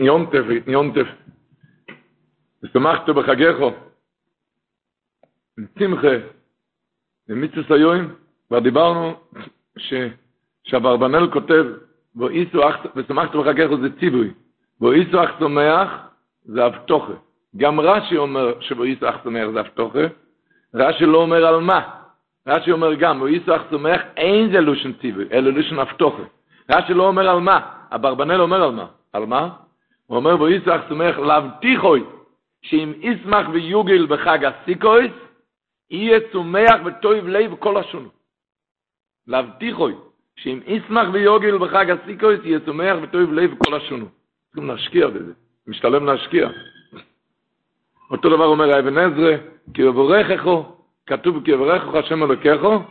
יונטף, היית יונטף. ושמחת בחגיך. עם שמחה. במצווס היום, כבר דיברנו כותב, ואיסו אח... ושמחת בחגיך זה ציווי. ואיסו אח שמח זה אבטוחה. גם רש"י אומר שבאיסו אח שמח זה אבטוחה. רש"י לא אומר על מה. רש"י אומר גם, ואיסו אח שמח אין זה לושן ציווי, אלא לושן אבטוחה. רש"י לא אומר על מה. אברבנאל אומר על מה. על מה? הוא אומר בו יצחק סומך להבטיחוי שאם ישמח ויוגל בחג הסיקויס יהיה צומח וטויב לב כל השונו. להבטיחוי שאם ישמח ויוגל בחג הסיקויס יהיה צומח וטויב לב כל השונו. צריכים להשקיע בזה, משתלם להשקיע. אותו דבר אומר האבן עזרא, כי יבורכךו, כתוב כי יבורכך השם אלוקיכו,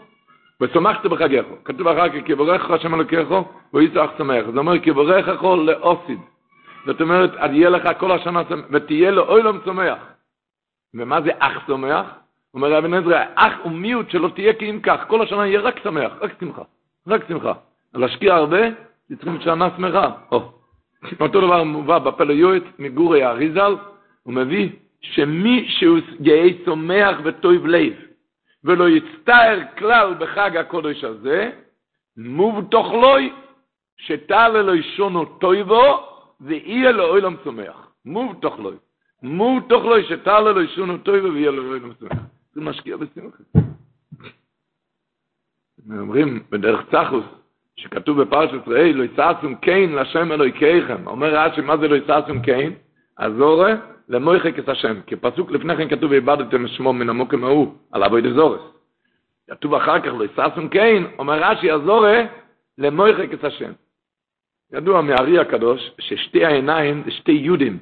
ושמחת בחגיך. כתוב אחר כך כי יבורכך השם אלוקיכו, ויצחק שמח. זה אומר כי יבורכךו לאוסיד. זאת אומרת, עד יהיה לך כל השנה, ותהיה לו אוילום צומח. ומה זה אח צומח? אומר אבן עזרא, אח הוא מיעוט שלא תהיה כי אם כך, כל השנה יהיה רק שמח, רק שמחה, רק שמחה. להשקיע הרבה, צריכים שנה שמחה. או. אותו דבר מובא בפלא יועץ מגורי האריזל, הוא מביא שמי שהוא יהיה צומח וטויב לב, ולא יצטער כלל בחג הקודש הזה, מובטוח לוי, שתעלה לו שונו טויבו, ויהיה לו אוילם צומח. מובטח לו. מובטח לו שתעלה לו שונו טויבו, ויהיה לו אוילם צומח. זה משקיע בשמחה. אומרים בדרך צחוס, שכתוב בפרשת ראה, לא יצעצום קיין לשם אלוהיכיכם. אומר רש"י, מה זה לא יצעצום קיין? הזורה למויחק את השם. כי פסוק לפני כן כתוב, איבדתם שמו מן המוקם ההוא, על אבוי דזורס. כתוב אחר כך, לא יצעצום קיין, אומר רש"י, הזורה למויחק את השם. ידוע מהארי הקדוש, ששתי העיניים זה שתי יודים,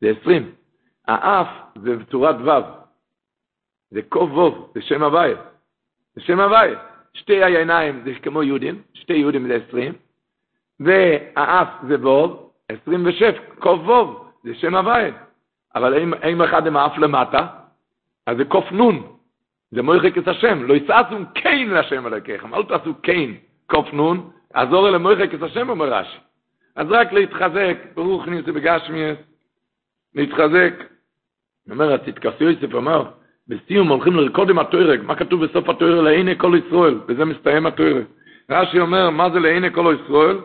זה עשרים. האף זה בצורת וו. זה קוב ווב, זה שם הוויה. זה שם הוויה. שתי העיניים זה כמו יודים, שתי יודים זה עשרים, והאף זה ווב, עשרים ושף, קוב ווב, זה שם הוויה. אבל אם, אם אחד האף למטה, אז זה קוף נון, זה מויחק את השם, לא יצעצום קיין לשם אלוקיכם, אל תעשו קיין, קוף נון, עזור אל המויחק את השם, אומר רש"י. אז רק להתחזק, ברוך ניסי בגשמיאס, להתחזק. אומר, הצדקסי יוסף אומר, בסיום הולכים לרקוד עם התוירג, מה כתוב בסוף התוירג? לעיני כל ישראל, וזה מסתיים התוירג. רש"י אומר, מה זה לעיני כל ישראל?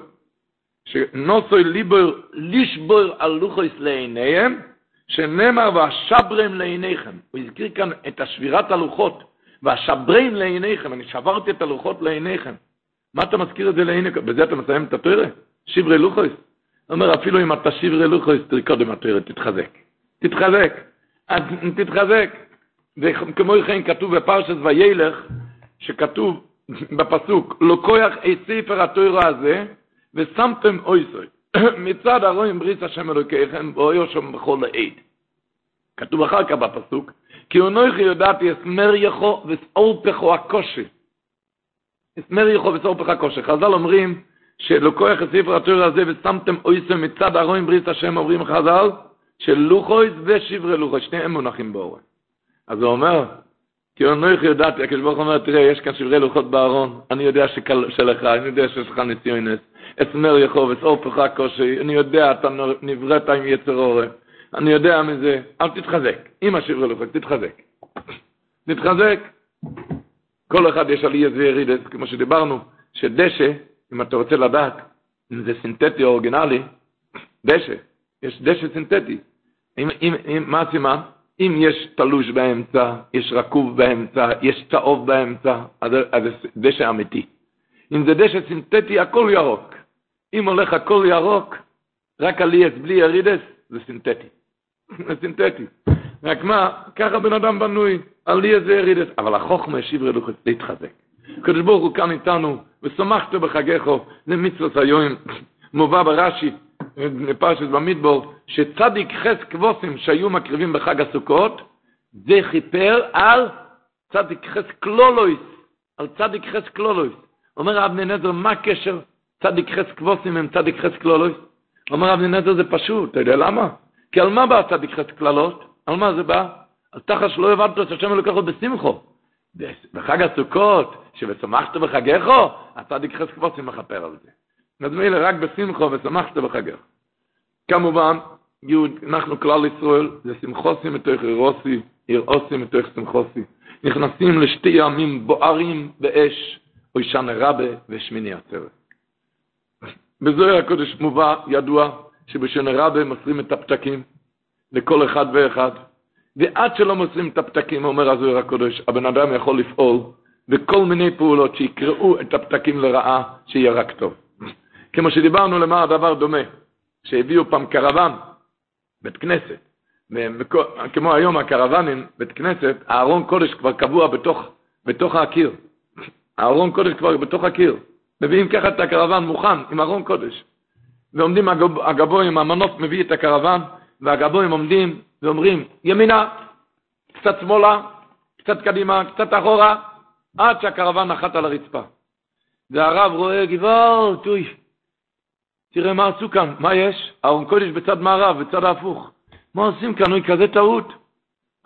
שנוסוי ליבר, לישבור על לוחויס לעיניהם, שנאמר והשברם לעיניכם. הוא הזכיר כאן את השבירת הלוחות, והשברם לעיניכם, אני שברתי את הלוחות לעיניכם. מה אתה מזכיר את זה לעיני, בזה אתה מסיים את התוירג? שברי לוחויס. אומר, אפילו אם אתה שברי לוחויס, תרקוד עם התוירג, תתחזק. תתחזק. תתחזק. וכמו כן כתוב בפרשת וילך, שכתוב בפסוק, לוקח את ספר התוירה הזה, ושמתם אויסוי. מצד הרואים בריס השם אלוקיכם, ואויו שם בכל העד. כתוב אחר כך בפסוק, כי אונוכי יודעתי אסמר יחו וסעורפכו הקושי. אסמר יחו וסעורפך הקושי. חז"ל אומרים, שלוקח את ספר התוירה הזה, ושמתם אויסוי מצד הרואים בריס השם, אומרים חז"ל, של לוחויס ושברי לוחויס, שניהם מונחים באורן. אז הוא אומר, כי אנוך יודעתי, הקדוש ברוך אומר, תראה, יש כאן שברי לוחות בארון, אני יודע שלך, אני יודע שיש לך ניסיונס, אסמר יחוב, אסעופך קושי, אני יודע, אתה נבראת עם יצר עורף, אני יודע מזה, אל תתחזק, עם השברי לוחות, תתחזק. תתחזק. כל אחד יש עלייה וירידת, כמו שדיברנו, שדשא, אם אתה רוצה לדעת אם זה סינתטי או אורגינלי, דשא, יש דשא סינתטי. אם, אם, אם, מה הסימן? אם יש תלוש באמצע, יש רקוב באמצע, יש צהוב באמצע, אז זה דשא אמיתי. אם זה דשא סינתטי, הכל ירוק. אם הולך הכל ירוק, רק עליאס בלי ירידס, זה סינתטי. זה סינתטי. רק מה, ככה בן אדם בנוי, עליאס ירידס, אבל החוכמה השיב רלוכת להתחזק. הקדוש ברוך הוא כאן איתנו, ושמחת בחגיך, זה מצוות היום, מובא ברש"י, בפרשת במדבר, שצדיק חית כבשים שהיו מקריבים בחג הסוכות, זה כיפר על צדיק חית קללות, על צדיק חית קללות. אומר אבני נזר, מה הקשר צדיק חית כבשים עם צדיק חית קללות? אומר אבני נזר, זה פשוט, אתה יודע למה? כי על מה בא צדיק חית קללות? על מה זה בא? על תחת אשר לא עבדת את השם אלוקיך בשמחה. בחג הסוכות, שבשמחת בחגךו, הצדיק חס כבוסים מכפר על זה. אז מילא רק בשמחו ושמחת בחגך. כמובן, יהוד, אנחנו כלל ישראל, זה שמחוסי מתוך אירוסי, אירוסי מתוך שמחוסי. נכנסים לשתי ימים בוערים באש, או ישנה רבה ושמיני עצרת. בזוהר הקודש מובא, ידוע, שבשנה רבה מוסרים את הפתקים לכל אחד ואחד. ועד שלא מוסרים את הפתקים, אומר הזוהר הקודש, הבן אדם יכול לפעול בכל מיני פעולות שיקראו את הפתקים לרעה, שיהיה רק טוב. כמו שדיברנו למה הדבר דומה, שהביאו פעם קרוון, בית כנסת, כמו היום הקרוונים, בית כנסת, הארון קודש כבר קבוע בתוך, בתוך הקיר. הארון קודש כבר בתוך הקיר. מביאים ככה את הקרוון מוכן, עם ארון קודש. ועומדים הגבוהים, המנוף מביא את הקרוון, והגבוהים עומדים ואומרים, ימינה, קצת שמאלה, קצת קדימה, קצת אחורה, עד שהקרוון נחת על הרצפה. והרב רואה, גבעות, אוי, תראה מה עשו כאן, מה יש? ארון קודש בצד מערב, בצד ההפוך. מה עושים כאן? אוי, כזה טעות.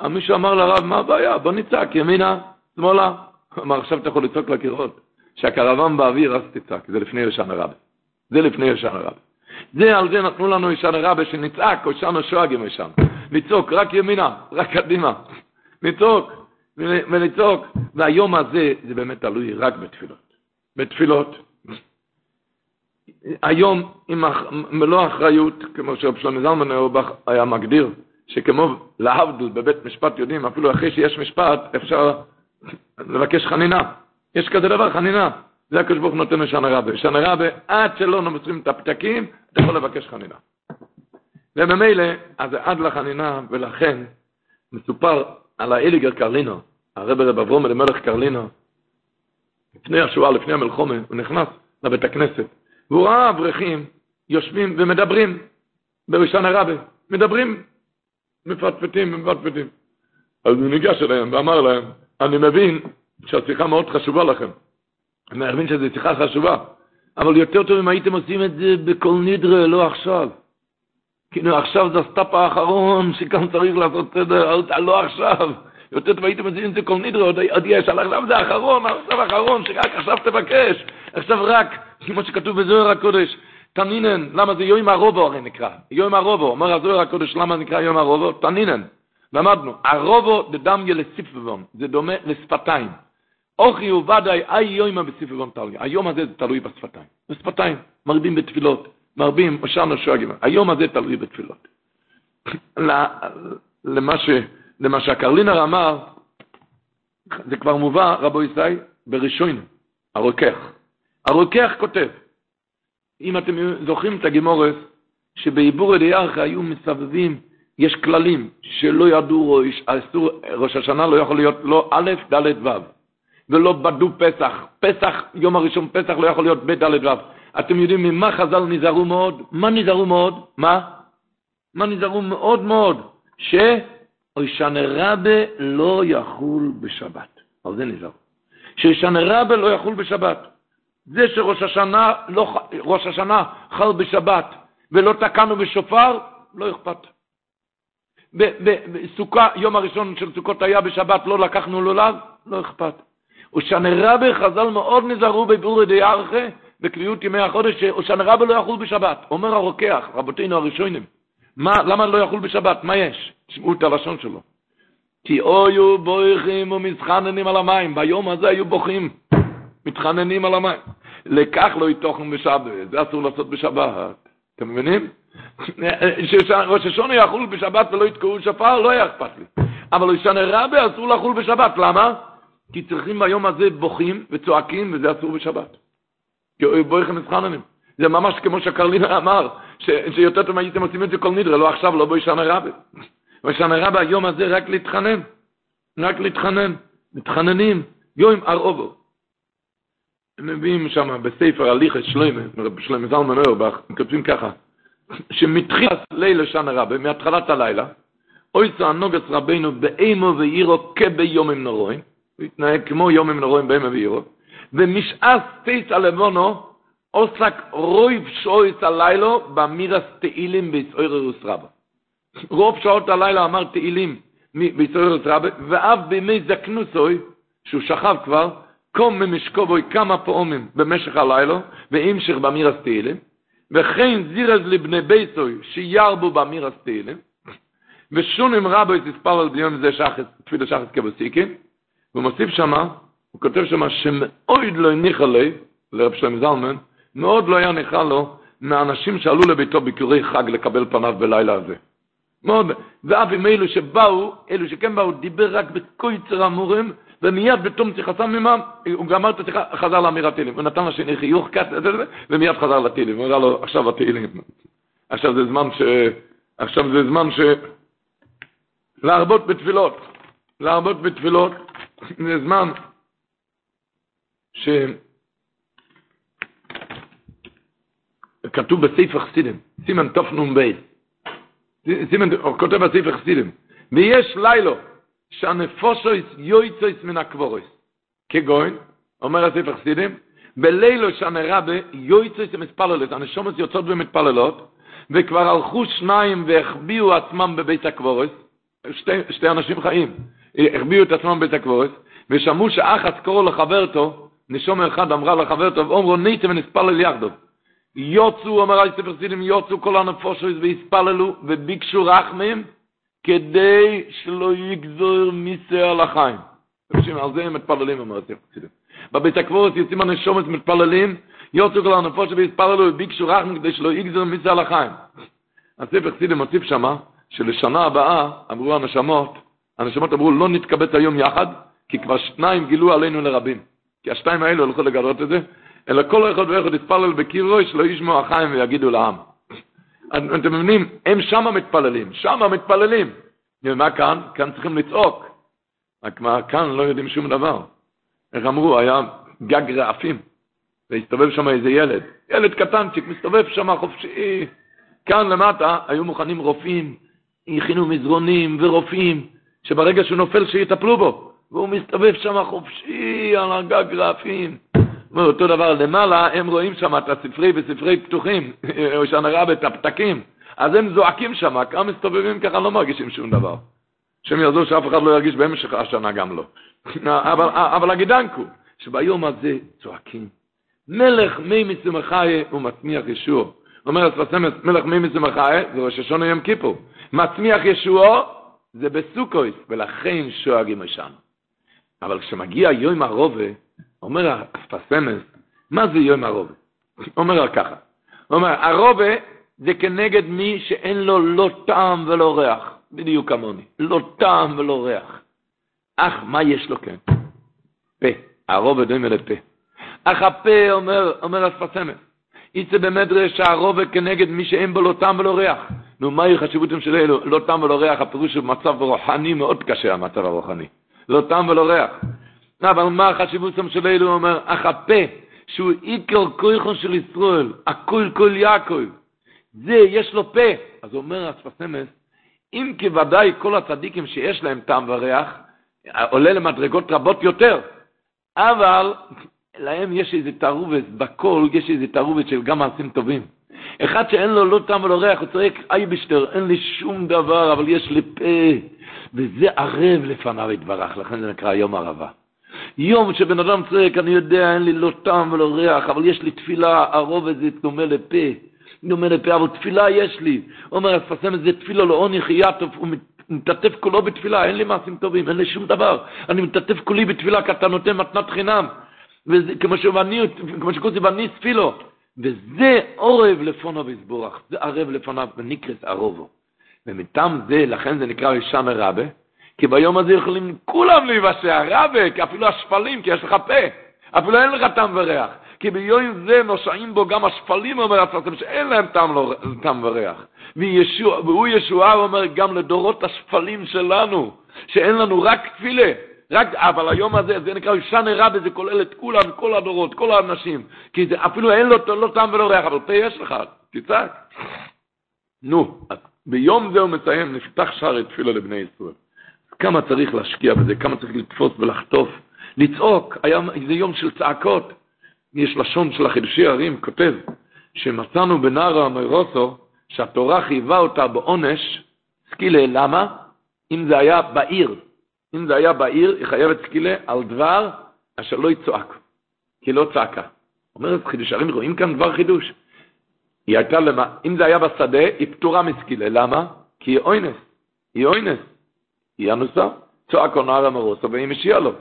מישהו אמר לרב, מה הבעיה? בוא נצעק, ימינה, שמאלה. אמר, עכשיו אתה יכול לצעוק לקירות. שהקרוון באוויר, אז תצעק, זה לפני ישן הרב. זה לפני ישן הרב. זה, על זה נתנו לנו ישן הרב, שנצעק, או ישן השואגים ישן. לצעוק רק ימינה, רק קדימה. לצעוק, ולצעוק. והיום הזה, זה באמת תלוי רק בתפילות. בתפילות. היום, עם מלוא אחריות, כמו שרב שלמה זלמן היה מגדיר, שכמו להבדיל בבית משפט יודעים, אפילו אחרי שיש משפט, אפשר לבקש חנינה. יש כזה דבר, חנינה. זה הקדוש ברוך נותן לשנה רבה. שנה רבה, עד שלא נמסרים את הפתקים, אתה יכול לבקש חנינה. וממילא, אז עד לחנינה, ולכן מסופר על האליגר קרלינו, הרב רב אברום אלימלך קרלינו, לפני השואה, לפני המלחומה, הוא נכנס לבית הכנסת, והוא ראה אברכים יושבים ומדברים בראשון הרבה, מדברים, מפטפטים, מפטפטים. אז הוא ניגש אליהם ואמר להם, אני מבין שהשיחה מאוד חשובה לכם. אני מבין שזו שיחה חשובה, אבל יותר טוב אם הייתם עושים את זה בכל נדרי, לא עכשיו. כאילו עכשיו זה ה stop האחרון שכאן צריך לעשות סדר, לא עכשיו. יותר טוב הייתם עושים את זה כל נדרי, עוד, יש, אבל עכשיו זה האחרון, עכשיו האחרון, שרק עכשיו תבקש. עכשיו רק, כמו שכתוב בזוהר הקודש, תנינן, למה זה יום הרובו הרי נקרא, יום הרובו, אומר הזוהר הקודש, למה נקרא יום הרובו? תנינן. למדנו, הרובו דדמיה לסיפבון, זה דומה לשפתיים. אוכי וודאי אי יוימה בסיפבון טליה. היום הזה זה תלוי בשפתיים. בשפתיים, מרבים בתפילות, מרבים, משענו שואגים. היום הזה תלוי בתפילות. למה, ש, למה שהקרלינר אמר, זה כבר מובא, רבו ישראל, בראשון, הרוקח. הרוקח כותב, אם אתם זוכרים את הגימורס, שבעיבור אליארכה היו מסבבים, יש כללים שלא ידעו ראש, ראש השנה לא יכול להיות לא א', ד', ו'. ולא בדו פסח. פסח, יום הראשון פסח לא יכול להיות ב' ד' ו'. אתם יודעים ממה חז"ל נזהרו מאוד? מה נזהרו מאוד? מה? מה נזהרו מאוד מאוד? שאוישנה רבה לא יחול בשבת. על זה נזהרו. שאוישנה רבה לא יחול בשבת. זה שראש השנה, לא, ראש השנה חל בשבת ולא תקענו בשופר, לא אכפת. בסוכה, יום הראשון של סוכות היה בשבת, לא לקחנו לולב, לא אכפת. ושנה רבה חז"ל מאוד נזהרו בבירורי די ארכה, בקביעות ימי החודש, שושנה רבה לא יחול בשבת. אומר הרוקח, רבותינו הראשונים, מה, למה לא יחול בשבת? מה יש? תשמעו את הלשון שלו. כי אויו בויכים ומתחננים על המים, ביום הזה היו בוכים, מתחננים על המים. לכך לא יתוכן בשבת, זה אסור לעשות בשבת. אתם מבינים? שראש השונה יחול בשבת ולא יתקעו שפר, לא היה אכפת לי. אבל לשנה רבה אסור לחול בשבת, למה? כי צריכים ביום הזה בוכים וצועקים, וזה אסור בשבת. כי בויכם מתחננים. זה ממש כמו שקרלינה אמר, שיותר טוב הייתם עושים את זה כל נדרה, לא עכשיו, לא בישנה רבה. בישנה רבה היום הזה רק להתחנן, רק להתחנן, מתחננים, יום ארובו. הם מביאים שם בספר הליכס שלמה, רב שלמה זלמן אורבך, הם כותבים ככה, שמתחילת לילה שנה רבה, מהתחלת הלילה, אוי צענוגס רבנו באימו ואירו כביומים נורואים, הוא התנהג כמו יומים נורואים באימו ואירו, ומשעס תיס הלבונו, עוסק רויב שויס הלילו במירס תהילים ביצויררוס רבה. רוב שעות הלילה אמר תהילים ביצויררוס רבה, ואף בימי זקנוסוי, שהוא שכב כבר, קום ממשקובוי כמה פעמים במשך הלילה, והמשך במירס תהילים, וכן זירז לבני ביתוי שירבו במירס תהילים, ושונים רבו את על ביום זה שחס, תפילה שחס כבוסיקין, והוא מוסיף שמה, הוא כותב שמה שמאוד לא הניחה לי, לרב שלם זלמן, מאוד לא היה ניחה לו מהאנשים שעלו לביתו ביקורי חג לקבל פניו בלילה הזה. מאוד, ואף עם אלו שבאו, אלו שכן באו, דיבר רק בקויצר המורים, ומיד בתום שיחתם עמם, הוא גמר את השיחה, חזר לאמירת תהילים. הוא נתן לשני חיוך קט, ומיד חזר לתהילים. הוא אמר לו, עכשיו התהילים. עכשיו זה זמן ש... עכשיו זה זמן ש... להרבות בתפילות. להרבות בתפילות זה זמן ש... כתוב בספר חסידים, סימן תנ"ב. סימן, הוא כותב בספר חסידים. ויש לילו, שהנפושו יויצויס מן הקבורוס. כגוין, אומר הספר חסידים, בלילו שהנרבה יויצויס מתפללות, הנשומות יוצאות ומתפללות, וכבר הלכו שניים והחביאו עצמם בבית הקבורוס, שתי, שתי אנשים חיים, החביאו את עצמם בבית הקבורוס, ושמעו שאחת קורו לחברתו, נשום אחד אמרה לחברתו, ואומרו ניתם ונספלל יחדו. יוצאו, אומר הספר חסידים, יוצאו כל הנפושו והספללו וביקשו רחמים, כדי שלא יגזור מיסה על החיים. על זה הם מתפללים, אומר הספר חסידים. בבית הקבורת יוצאים הנשומת מתפללים, יוצאו כל הנפוש והתפללו וביקשו רחם כדי שלא יגזור מיסה על החיים. הספר חסידים מוסיף שמה, שלשנה הבאה אמרו הנשמות, הנשמות אמרו לא נתקבץ היום יחד, כי כבר שניים גילו עלינו לרבים. כי השתיים האלו הלכו לגלות את זה, אלא כל אחד ואחד יתפלל בקירו שלא ישמעו החיים ויגידו לעם. אתם מבינים? הם שמה מתפללים, שמה מתפללים. ומה כאן? כאן צריכים לצעוק. רק מה, כאן לא יודעים שום דבר. איך אמרו, היה גג רעפים, והסתובב שם איזה ילד. ילד קטנצ'יק, מסתובב שם חופשי. כאן למטה היו מוכנים רופאים, הכינו מזרונים ורופאים, שברגע שהוא נופל שיטפלו בו. והוא מסתובב שם חופשי על הגג רעפים. אותו דבר למעלה, הם רואים שם את הספרי וספרי פתוחים, או שאני ראה את הפתקים, אז הם זועקים שם, כמה מסתובבים ככה, לא מרגישים שום דבר. שהם יעזור שאף אחד לא ירגיש במשך השנה גם לא. אבל, אבל הגידנקו, שביום הזה צועקים, מלך מי מסמכי ומצמיח ישוע. אומר הספסמס, מלך מי מסמכי, זה ראש השונה יום כיפור. מצמיח ישוע זה בסוכויס, ולכן שואגים אותנו. אבל כשמגיע יום הרובה, אומר הפסמס, מה זה יום הרובה? אומר ככה, אומר, הרובה זה כנגד מי שאין לו לא טעם ולא ריח, בדיוק כמוני, לא טעם ולא ריח. אך מה יש לו כן? פה, הרובה דומה לפה. אך הפה אומר, אומר הספסמס, יצא במדרש שהרובה כנגד מי שאין בו לא טעם ולא ריח. נו, מהי חשיבותם של אלו? לא טעם ולא ריח, הפירוש הוא מצב רוחני מאוד קשה, המצב הרוחני. לא טעם ולא ריח. אבל מה החשיבות של אלו? הוא אומר, אך הפה, שהוא עיקר כויכון של ישראל, הכל כל יעקב, זה יש לו פה. אז אומר הספסמס, אם כי ודאי כל הצדיקים שיש להם טעם וריח, עולה למדרגות רבות יותר, אבל להם יש איזה תערובת, בקול יש איזה תערובת של גם מעשים טובים. אחד שאין לו לא טעם ולא ריח, הוא צועק, אייבשטר, אין לי שום דבר, אבל יש לי פה, וזה ערב לפניו יתברך, לכן זה נקרא יום ערבה. יום שבן אדם צועק, אני יודע, אין לי לא טעם ולא ריח, אבל יש לי תפילה, הרוב הזה דומה לפה, דומה לפה, אבל תפילה יש לי. אומר, תפסם את זה תפילה לעוני חייתוף, הוא מתעטף כולו בתפילה, אין לי מעשים טובים, אין לי שום דבר. אני מתעטף כולי בתפילה, כי אתה נותן מתנת חינם. וזה, כמו שבני, כמו שכוסי בני ספילו. וזה עורב לפונו ויסבורך, זה ערב לפוניו, ונקרס ערובו. ומטעם זה, לכן זה נקרא ראשון הרבה, כי ביום הזה יכולים כולם להיוושע, כי אפילו השפלים, כי יש לך פה, אפילו אין לך טעם וריח. כי ביום זה נושעים בו גם השפלים, אומר הצלחתם, שאין להם טעם, לא, טעם וריח. וישוע, והוא ישועה, אומר, גם לדורות השפלים שלנו, שאין לנו רק תפילה. רק, אבל היום הזה, זה נקרא שנה רבה, זה כולל את כולם, כל הדורות, כל האנשים. כי זה, אפילו אין לו לא טעם ולא ריח, אבל פה יש לך, תצעק. נו, ביום זה הוא מסיים, נפתח שער תפילה לבני ישראל. כמה צריך להשקיע בזה, כמה צריך לתפוס ולחטוף, לצעוק, היה, זה יום של צעקות. יש לשון של החידושי ערים, כותב, שמצאנו בנער המרוסו, שהתורה חייבה אותה בעונש, סקילה, למה? אם זה היה בעיר, אם זה היה בעיר, היא חייבת סקילה על דבר אשר לא יצועק, כי לא צעקה. אומרת חידוש הרים, רואים כאן דבר חידוש. היא הייתה למה, אם זה היה בשדה, היא פטורה מסקילה, למה? כי היא אוינס, היא אוינס, היא אנוסה, צועק או נער המרוסו והיא משיעה לו.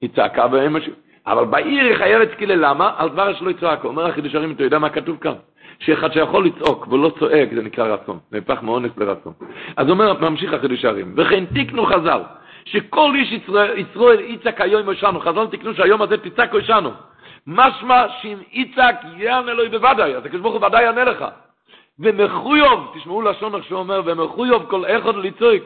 היא צעקה והיא משיעה. אבל בעיר היא חייבת סקילה, למה? על דבר שלא יצעק. אומר החידוש הרים, אתה יודע מה כתוב כאן? שאחד שיכול לצעוק ולא צועק, זה נקרא רצון, נהפך מאונס לרצון. אז אומר, ממשיך החידוש הרים, וכן תיקנו חז"ל, שכל איש ישראל יצעק היום ישנו, חז"ל תיקנו שהיום הזה תצעק ישנו. משמע שאם יצעק יענה אלוהי בוודאי, אז הקדוש ברוך הוא ודאי יענה לך. ומחויוב, תשמעו לשון איך שהוא אומר, ומחויוב כל אחד לצעוק,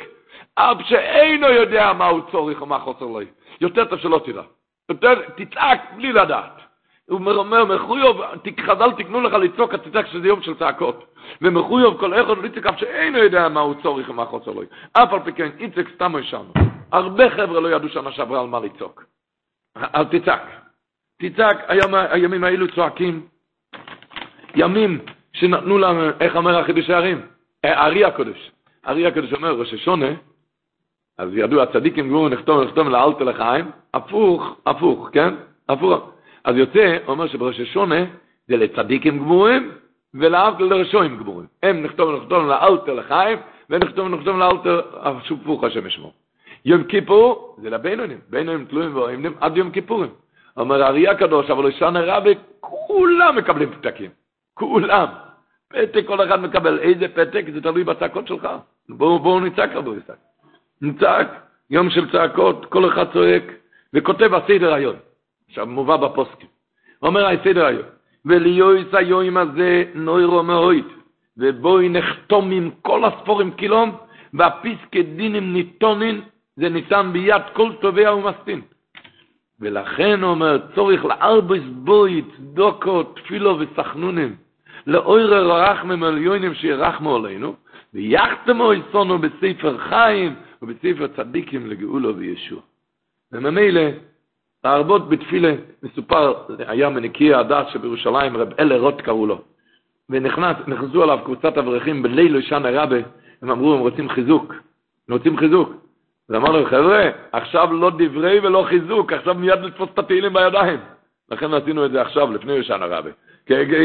אף שאינו יודע מה הוא צורך או מה חוסר לו. יותר טוב שלא תדע. יותר תצעק בלי לדעת. הוא אומר, מחויוב, חז"ל תקנו לך לצעוק, תצעק שזה יום של צעקות. ומחויוב כל אחד לצעוק, אף שאינו יודע מה הוא צורך ומה חוסר לו. אף על פי כן, יצעק סתם ישנו. הרבה חבר'ה לא ידעו שנה שעברה על מה לצעוק. אל תצעק. תצעק, היום, הימים האלו צועקים. ימים שנתנו לנו, איך אומר החידושי הערים? הארי הקודש. הארי הקודש אומר, ראש השונה, אז ידעו הצדיקים גמורים נחתום נחתום לאלתר לחיים, הפוך, הפוך, כן? הפוך. אז יוצא, אומר שבראש השונה זה לצדיקים גמורים ולאבטל לרשועים גמורים. הם נכתוב נחתום לאלתר לחיים, ונכתוב נחתום לאלתר הפוך השם ישמור. יום כיפור זה לבינונים, בינונים תלויים ואוהבים עד יום כיפורים. אומר הארי הקדוש, אבל לשנה רבי, כולם מקבלים פתקים. כולם. פתק כל אחד מקבל. איזה פתק? זה תלוי בצעקות שלך. בואו בוא נצעק רבו יצעק. נצעק, יום של צעקות, כל אחד צועק, וכותב הסדר היום. עכשיו מובא בפוסקים. אומר הסדר היום, וליועץ היום הזה נוירו מאוית, ובואי נחתום עם כל הספורים קילום, והפיסקי דינים ניתונין, זה ניתן ביד כל טובע ומסטין. ולכן הוא אומר, צורך לארבויס בוי, צדוקו, תפילו וסחנונים, לאויר הרחמם עליונים שירחמו עלינו, ויחתמו יסונו בספר חיים ובספר צדיקים לגאולו וישוע. וממילא, להרבות בתפילה, מסופר, היה מנקי הדת שבירושלים, רב אלה רוט קראו לו. ונכנס, נכנסו עליו קבוצת אברכים בליל שנה רבה, הם אמרו, הם רוצים חיזוק, הם רוצים חיזוק. אז אמר להם, חבר'ה, עכשיו לא דברי ולא חיזוק, עכשיו מיד לתפוס את התהילים בידיים. לכן עשינו את זה עכשיו, לפני יושן הרבי.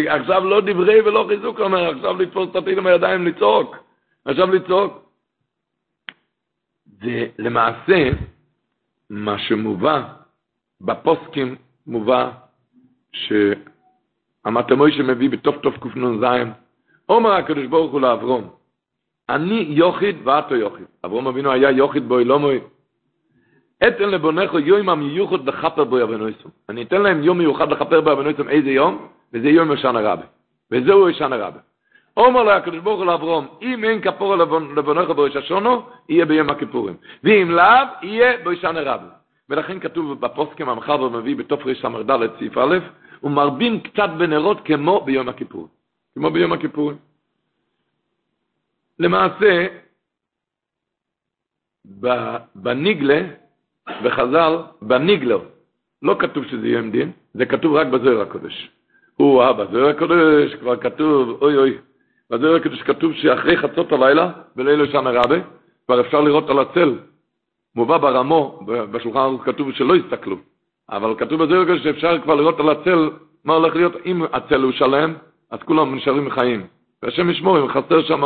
עכשיו לא דברי ולא חיזוק, אומר, עכשיו לתפוס את התהילים בידיים, לצעוק. עכשיו לצעוק. ולמעשה, מה שמובא בפוסקים מובא שהמטמוי שמביא בתוף תוף קנ"ז, אומר הקדוש ברוך הוא לאברום, אני יוחיד ואתו יוחיד. אברום אבינו היה יוחיד בו אילומוי. אתן לבונכו יום המיוחד לכפר בו אבנויסום. אני אתן להם יום מיוחד לכפר בו אבנויסום איזה יום? וזה יום ישן הרבי. וזהו ישן הרבי. אומר לה הקדוש ברוך הוא לאברום, אם אין כפור לבונכו בו יששונו, יהיה ביום הכיפורים. ואם לאו, יהיה בו ישן הרבי. ולכן כתוב בפוסקים המחבר מביא בתוף ריש ס"ד סעיף א', ומרבים קצת בנרות כמו ביום הכיפורים. כמו ביום הכיפורים. למעשה, בניגלה, בחז"ל, בניגלו, לא כתוב שזה יום דין, זה כתוב רק בזוהר הקודש. הוא אהב, בזוהר הקודש כבר כתוב, אוי אוי, בזוהר הקודש כתוב שאחרי חצות הלילה, בלילה שנה רבה, כבר אפשר לראות על הצל. מובא ברמו, בשולחן ערוך כתוב שלא יסתכלו, אבל כתוב בזוהר הקודש שאפשר כבר לראות על הצל, מה הולך להיות, אם הצל הוא שלם, אז כולם נשארים חיים. והשם ישמור, אם חסר שם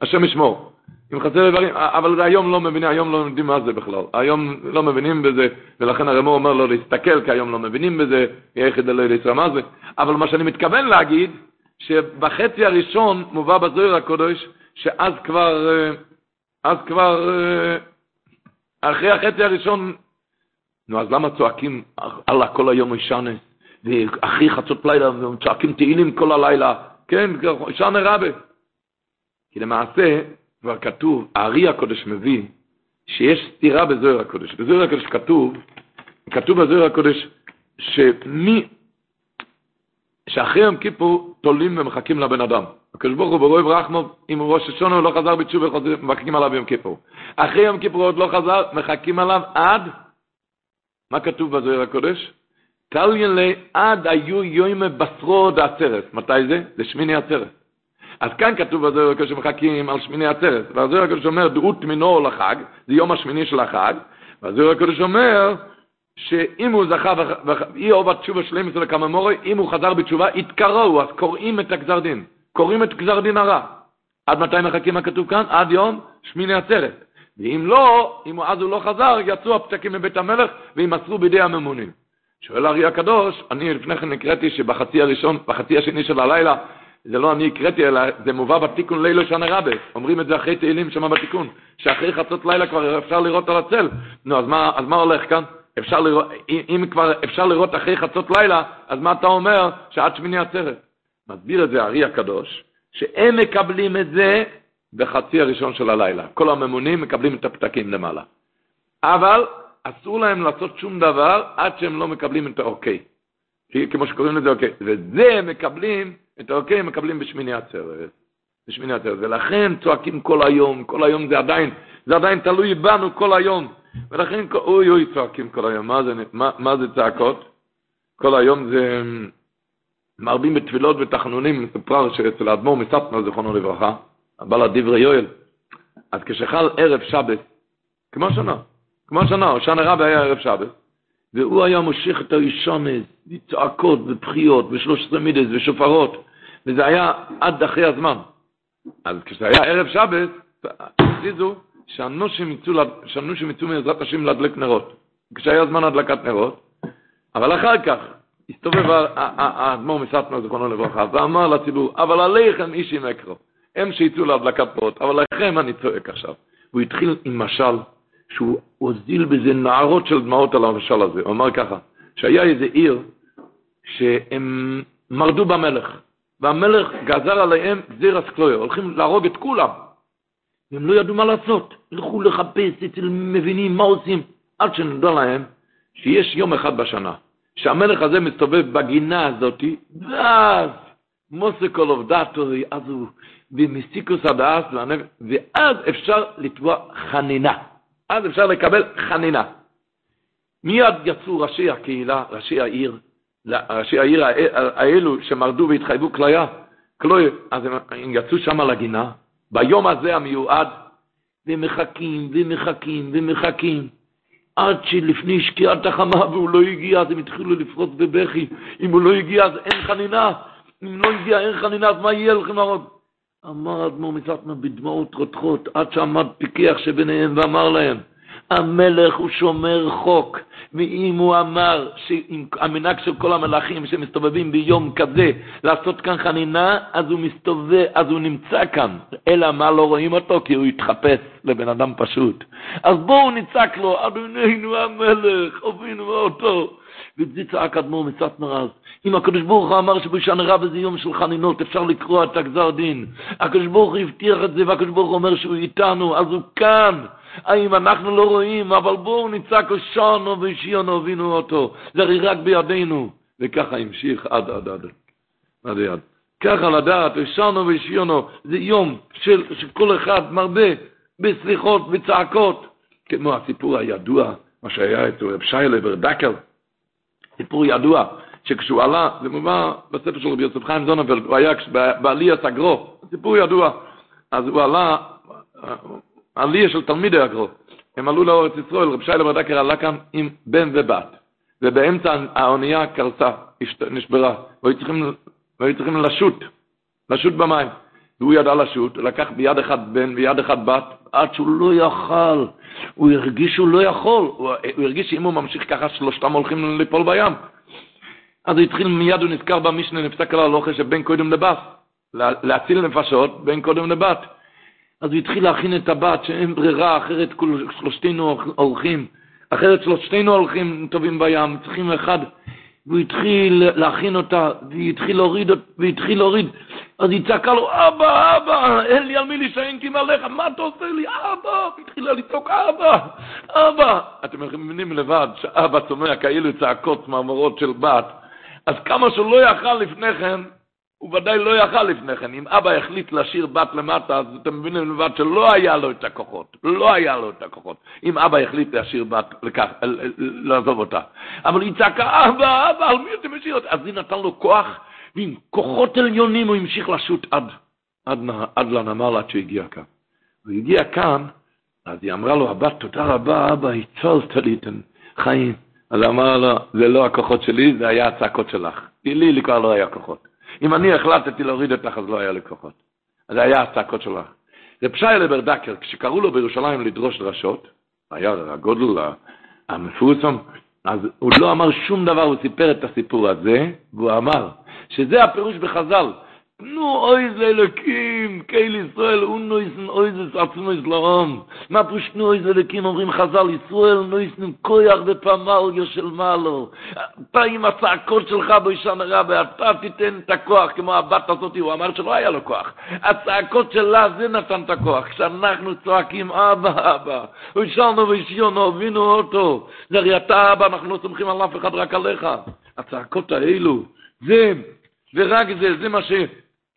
השם ישמור. אם חסר דברים, אבל היום לא מבינים, היום לא יודעים מה זה בכלל. היום לא מבינים בזה, ולכן הרמור אומר לו להסתכל, כי היום לא מבינים בזה, יחד אלוהי לישראל מה זה. אבל מה שאני מתכוון להגיד, שבחצי הראשון מובא בזוהר הקודש, שאז כבר, אז כבר, אחרי החצי הראשון, נו, אז למה צועקים אללה כל היום ישנה, ואחרי חצות לילה, וצועקים תהילים כל הלילה, כן, ישנה רבה. כי למעשה, כבר כתוב, הארי הקודש מביא, שיש סתירה בזוהר הקודש. בזוהר הקודש כתוב, כתוב בזוהר הקודש, שמי, שאחרי יום כיפור תולים ומחכים לבן אדם. הקדוש ברוך הוא ברוב רחמו, אם ראש השונה הוא לא חזר בתשובה, מחכים עליו יום כיפור. אחרי יום כיפור עוד לא חזר, מחכים עליו עד, מה כתוב בזוהיר הקודש? טליין לי עד היו יוימה בשרוד העצרת. מתי זה? זה שמיני עצרת. אז כאן כתוב בזוהיר הקודש שמחכים על שמיני עצרת. והזוהיר הקודש אומר דעות מינו לחג, זה יום השמיני של החג. והזוהיר הקודש אומר שאם הוא זכה, אי אוהב התשובה שלם אצל כמה מורי, אם הוא חזר בתשובה, יתקראו, אז קוראים את הגזר דין. קוראים את גזר דין הרע. עד מתי מחכים כתוב כאן? עד יום שמיני עצרת. ואם לא, אם אז הוא לא חזר, יצאו הפתקים מבית המלך וימסרו בידי הממונים. שואל הארי הקדוש, אני לפני כן הקראתי שבחצי הראשון, בחצי השני של הלילה, זה לא אני הקראתי, אלא זה מובא בתיקון לילה שנה רבה. אומרים את זה אחרי תהילים שם בתיקון, שאחרי חצות לילה כבר אפשר לראות על הצל. נו, אז מה, אז מה הולך כאן? אפשר לראות, אם כבר אפשר לראות אחרי חצות לילה, אז מה אתה אומר שעד שמיני עצרת? מסביר את זה הארי הקדוש, שהם מקבלים את זה בחצי הראשון של הלילה. כל הממונים מקבלים את הפתקים למעלה. אבל אסור להם לעשות שום דבר עד שהם לא מקבלים את האוקיי. כמו שקוראים לזה אוקיי. וזה מקבלים, את האוקיי מקבלים בשמיני עצרת. בשמיני עצרת. ולכן צועקים כל היום, כל היום זה עדיין, זה עדיין תלוי בנו כל היום. ולכן, אוי אוי צועקים כל היום. מה זה, מה, מה זה צעקות? כל היום זה מרבים בתפילות ותחנונים, מסופר שאצל האדמו"ר מסטנו, זיכרונו לברכה, הבעל הדברי יואל, אז כשחל ערב שבת, כמו שנה, כמו שנה, שנה רבה היה ערב שבת, והוא היה מושך את הראשונת, וצעקות ובחיות ושלוש עשרה מידס ושופרות, וזה היה עד אחרי הזמן. אז כשזה היה ערב שבת, הכריזו שהנושים יצאו מעזרת השם להדלק נרות. כשהיה זמן הדלקת נרות, אבל אחר כך הסתובב האדמו"ר מסטנו, זיכרונו לברכה, ואמר לציבור, אבל עליכם איש עם אקרו. הם שיצאו להדלקת פרות, אבל לכם אני צועק עכשיו. הוא התחיל עם משל, שהוא הוזיל בזה נערות של דמעות על המשל הזה. הוא אמר ככה, שהיה איזה עיר שהם מרדו במלך, והמלך גזר עליהם גזיר אסקלויה, הולכים להרוג את כולם. והם לא ידעו מה לעשות, הלכו לחפש אצל מבינים מה עושים, עד שנדע להם שיש יום אחד בשנה, שהמלך הזה מסתובב בגינה הזאת, ואז מוסקול אוף דאטורי, אז הוא במסיקוס הדאס, ואז אפשר לתבוע חנינה. אז אפשר לקבל חנינה. מיד יצאו ראשי הקהילה, ראשי העיר, ראשי העיר האלו שמרדו והתחייבו כליה, כלוי, אז הם יצאו שם לגינה, ביום הזה המיועד, ומחכים ומחכים ומחכים, עד שלפני שקיעת החמה והוא לא הגיע, אז הם התחילו לפרוץ בבכי. אם הוא לא הגיע, אז אין חנינה. אם לא הגיע, אין חנינה, אז מה יהיה לכם להרוג? אמר אדמו"ר מצטנה בדמעות רותחות, עד שעמד פיקח שביניהם ואמר להם, המלך הוא שומר חוק, ואם הוא אמר שהמנהג של כל המלאכים שמסתובבים ביום כזה לעשות כאן חנינה, אז הוא מסתובב, אז הוא נמצא כאן. אלא מה לא רואים אותו? כי הוא התחפש לבן אדם פשוט. אז בואו נצעק לו, אדוננו המלך, הובינו אותו. ואת זה צעק אדמו"ר מצטנר אז. אם הקדוש ברוך הוא אמר שבשנה רב זה יום של חנינות, אפשר לקרוא את הגזר דין. הקדוש ברוך הוא הבטיח את זה, והקדוש ברוך הוא אומר שהוא איתנו, אז הוא כאן. האם אנחנו לא רואים, אבל בואו נצעק שונו ושיונו הבינו אותו. זה הרי רק בידינו. וככה המשיך עד עד עד. עד עד. ככה לדעת, שונו ושיונו, זה יום של, שכל אחד מרבה בסליחות, בצעקות, כמו הסיפור הידוע, מה שהיה אצל רב שיילה ורדקל, סיפור ידוע, שכשהוא עלה, זה מובא בספר של רבי יוסף חיים זוננפלד, הוא היה בעלייה סגרו, סיפור ידוע, אז הוא עלה, עלייה של תלמידי הגרו, הם עלו לאורץ ישראל, רב שיילה ורדקל עלה כאן עם בן ובת, ובאמצע האונייה קרסה, נשברה, והיו צריכים, והיו צריכים לשוט, לשוט במים. והוא ידע לשוט, לקח ביד אחד בן ויד אחד בת, עד שהוא לא יכל. הוא הרגיש שהוא לא יכול. הוא, הרגיש שאם הוא ממשיך ככה, שלושתם הולכים ליפול בים. אז הוא התחיל מיד, הוא נזכר במשנה, נפסק על הלוכה שבין קודם לבת. להציל נפשות, בין קודם לבת. אז הוא התחיל להכין את הבת, שאין ברירה, אחרת שלושתנו הולכים. אחרת שלושתנו הולכים טובים בים, צריכים אחד. והוא התחיל להכין אותה, והיא התחיל להוריד, והתחיל להוריד. אז היא צעקה לו, אבא, אבא, אין לי על מי להישען כי מעליך, מה אתה עושה לי? אבא! התחילה לצעוק, אבא, אבא. אתם מבינים לבד שאבא צומע כאילו צעקות צמרמורות של בת. אז כמה שהוא לא יכל לפני כן, הוא ודאי לא יכל לפני כן. אם אבא החליט להשאיר בת למטה, אז אתם מבינים לבד שלא היה לו את הכוחות. לא היה לו את הכוחות. אם אבא החליט להשאיר בת, לקח, לעזוב אותה. אבל היא צעקה, אבא, אבא, על מי אתה משאיר אותה? אז היא נתן לו כוח, ועם כוחות עליונים הוא המשיך לשוט עד, עד, עד לנמל, עד שהגיע כאן. הוא הגיע כאן, אז היא אמרה לו, הבת, תודה רבה, אבא, הצלת לי את החיים. אז אמר לו, זה לא הכוחות שלי, זה היה הצעקות שלך. לי, לי כבר לא היה כוחות. אם אני החלטתי להוריד אותך, אז לא היה לי כוחות. זה היה הצעקות שלך. רב שי לברדקר, כשקראו לו בירושלים לדרוש דרשות, היה הגודל המפורסם, אז הוא לא אמר שום דבר, הוא סיפר את הסיפור הזה, והוא אמר שזה הפירוש בחז"ל, נו אוי im keil Israel un no izn oizes atzmo Islam. Ma pusht no iz le kim omrim khazal Israel no izn koyach de pamal yo shel malo. Pa im asa kor shel kha bo ishan ra ba ta titen ta koach kemo abat azot u amar shel ya lo koach. Asa shel la ze natan ta koach. Shanachnu tsakim aba aba. U shanu ve shiono vinu oto. Zer yata aba אנחנו סומכים על אף אחד רק עליך. הצעקות האלו, זה ורק זה, זה מה ש...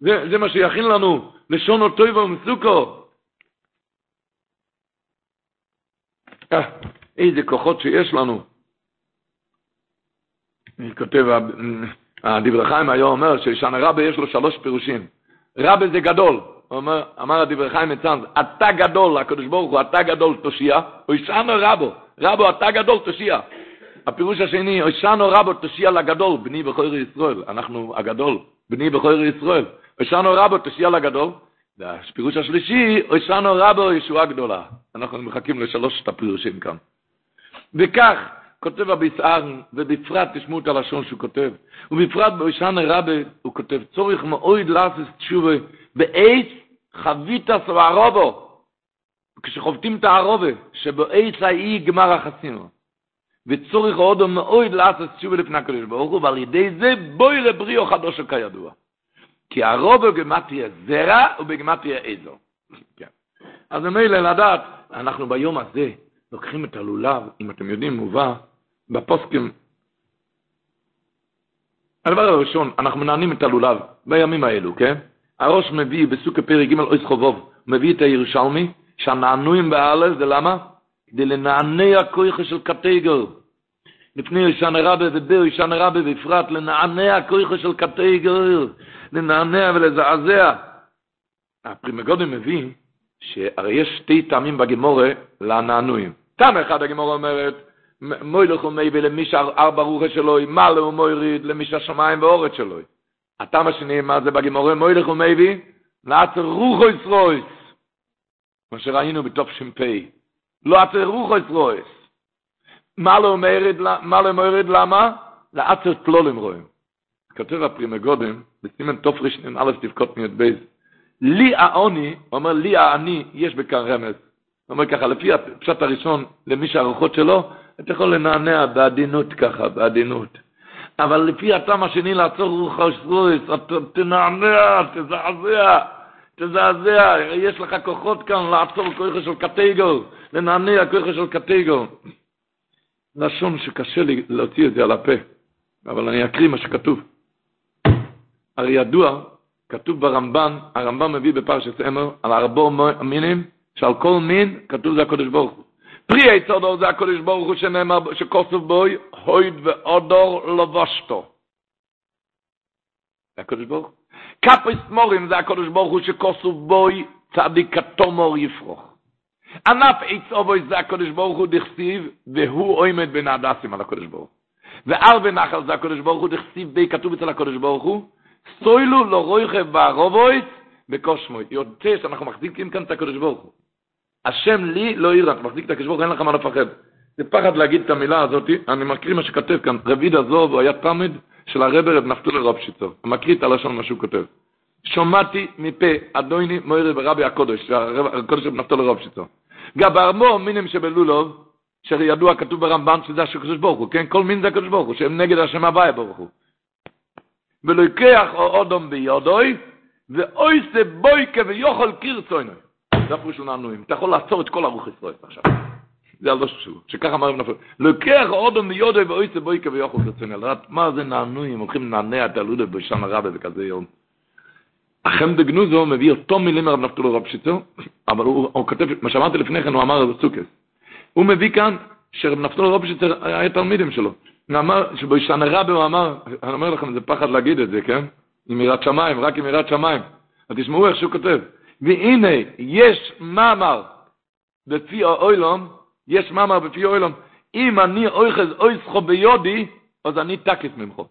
זה, זה מה שיכין לנו, לשון אותו ומסוכו. אה, איזה כוחות שיש לנו. כותב, הדברי חיים היה אומר ששנה רבה יש לו שלוש פירושים. רבה זה גדול. אומר, אמר הדברי חיים מצאנז, אתה גדול, הקדוש ברוך הוא, אתה גדול תושיע, או ישנו רבו, רבו אתה גדול תושיע. הפירוש השני, ישנו רבו תושיע לגדול, בני בכור ישראל, אנחנו הגדול, בני בכור ישראל. אושנו רבו תשיע לגדול, והפירוש השלישי, אושנו רבו ישועה גדולה. אנחנו מחכים לשלושת הפירושים כאן. וכך כותב הביסער, ובפרט תשמעו את הלשון שהוא כותב, ובפרט באושנו רבו הוא כותב, צורך מאויד לאסס תשובה, בעץ חביתס וערובו, כשחובטים את הערובה, שבעץ האי גמר החסינו. וצורך עוד מאויד לאסס תשובה לפני הקדוש ברוך הוא, ועל ידי זה בואי לבריאו חדושו כידוע. כי הרוב בגמטריה זרע ובגמטריה איזו. כן. אז ממילא לדעת, אנחנו ביום הזה לוקחים את הלולב, אם אתם יודעים, מובא בפוסקים. הדבר הראשון, אנחנו מנענעים את הלולב בימים האלו, כן? הרא"ש מביא בסוכה פרק ג' אות כ"ו, מביא את הירושלמי, שהנענועים באלף זה למה? כדי לנענע כוחו של קטיגור. לפני הושענא רבה ובהושענא רבה בפרט, לנענע כוחו של קטיגור. לנענע ולזעזע. הפרי מגדים מבין שהרי יש שתי טעמים בגמרא לנענועים. טעם אחד הגמורה אומרת, מוילך ומייבי למי שארבע רוחה שלו, מעלה ומויריד למי שהשמיים ואורת שלו. הטעם השני, מה זה בגמורה, מוילך ומייבי, לעצר רוחו ישרויס. כמו שראינו בתוף שמפי. לא עצר רוחו ישרויס. מעלה ומויריד למה? לעצר תלולים רואים. כותב הפרימגודים, בסימן תופרישנין א' תבכות מיד בייז, לי העוני, הוא אומר לי העני, יש בכאן רמז. הוא אומר ככה, לפי הפשט הראשון, למי שהרוחות שלו, אתה יכול לנענע בעדינות ככה, בעדינות. אבל לפי הטעם השני לעצור רוח השרויס, תנענע, תזעזע, תזעזע, יש לך כוחות כאן לעצור כוחה של קטגו, לנענע כוחה של קטגו. לשון שקשה לי להוציא את זה על הפה, אבל אני אקריא מה שכתוב. הרי ידוע, כתוב ברמב"ן, הרמב"ן מביא בפרשת אמר, על ארבע מינים, שעל כל מין כתוב זה הקודש ברוך הוא. פרי היצודור זה הקודש ברוך הוא שנאמר, שכוסף בוי, הויד ואודור לבשתו. זה הקודש ברוך הוא. כפריס מורים זה הקודש ברוך הוא שכוסף בוי, צדיק התומור יפרוך. ענף עץ אובוי זה הקודש ברוך הוא דכסיב, והוא עומד בין הדסים על הקודש ברוך הוא. וארבע נחל זה הקודש ברוך הוא דכסיב, בי כתוב אצל הקודש ברוך הוא, סוילו לא רויכה בערובוית בקושמוית. יוצא שאנחנו מחזיקים כאן את הקדוש ברוך הוא. השם לי לא יראה, אתה מחזיק את הקדוש ברוך הוא, אין לך מה לפחד. זה פחד להגיד את המילה הזאת, אני מקריא מה שכתב כאן. רביד עזוב, הוא היה תמיד של הרבר רב נפתולי רבשיצו. הוא מקריא את הלשון מה שהוא כותב. שומעתי מפה אדוני מוירי ורבי הקודש, הקודש רב נפתולי רבשיצו. גברמו מינים שבלולוב, שידוע כתוב ברמב"ן שזה הקדוש ברוך הוא, כן? כל מין זה הקדוש ברוך הוא, שהם נגד השם הוויה ברוך הוא. ולוקח אודום ביודוי, ואוי זה בויקה ויוכל קיר צוינוי. זה הפרוש של נענועים. אתה יכול לעצור את כל הרוח ישראל עכשיו. זה הלא שוב, שככה אמר נפל. לוקח אודום מיודו ואוי צבוי כביכול רצוני, לדעת מה זה נענויים, הולכים לנענע את הלודה בשם הרבה בכזה יום. החם דגנוזו מביא אותו מילים מרב נפתולו רב שיצו, אבל הוא, הוא כותב, מה שאמרתי לפני כן, הוא אמר בסוכס. הוא מביא כאן שרב נפתולו רב שיצו היה תלמידים שלו. הוא אמר שבשנה רבה הוא אמר, אני אומר לכם, זה פחד להגיד את זה, כן? עם יראת שמיים, רק עם יראת שמיים. אז תשמעו איך שהוא כותב. והנה, יש מאמר בפי האוילום, יש מאמר בפי האוילום, אם אני אויחז אויסחו ביודי, אז אני תקס ממחו.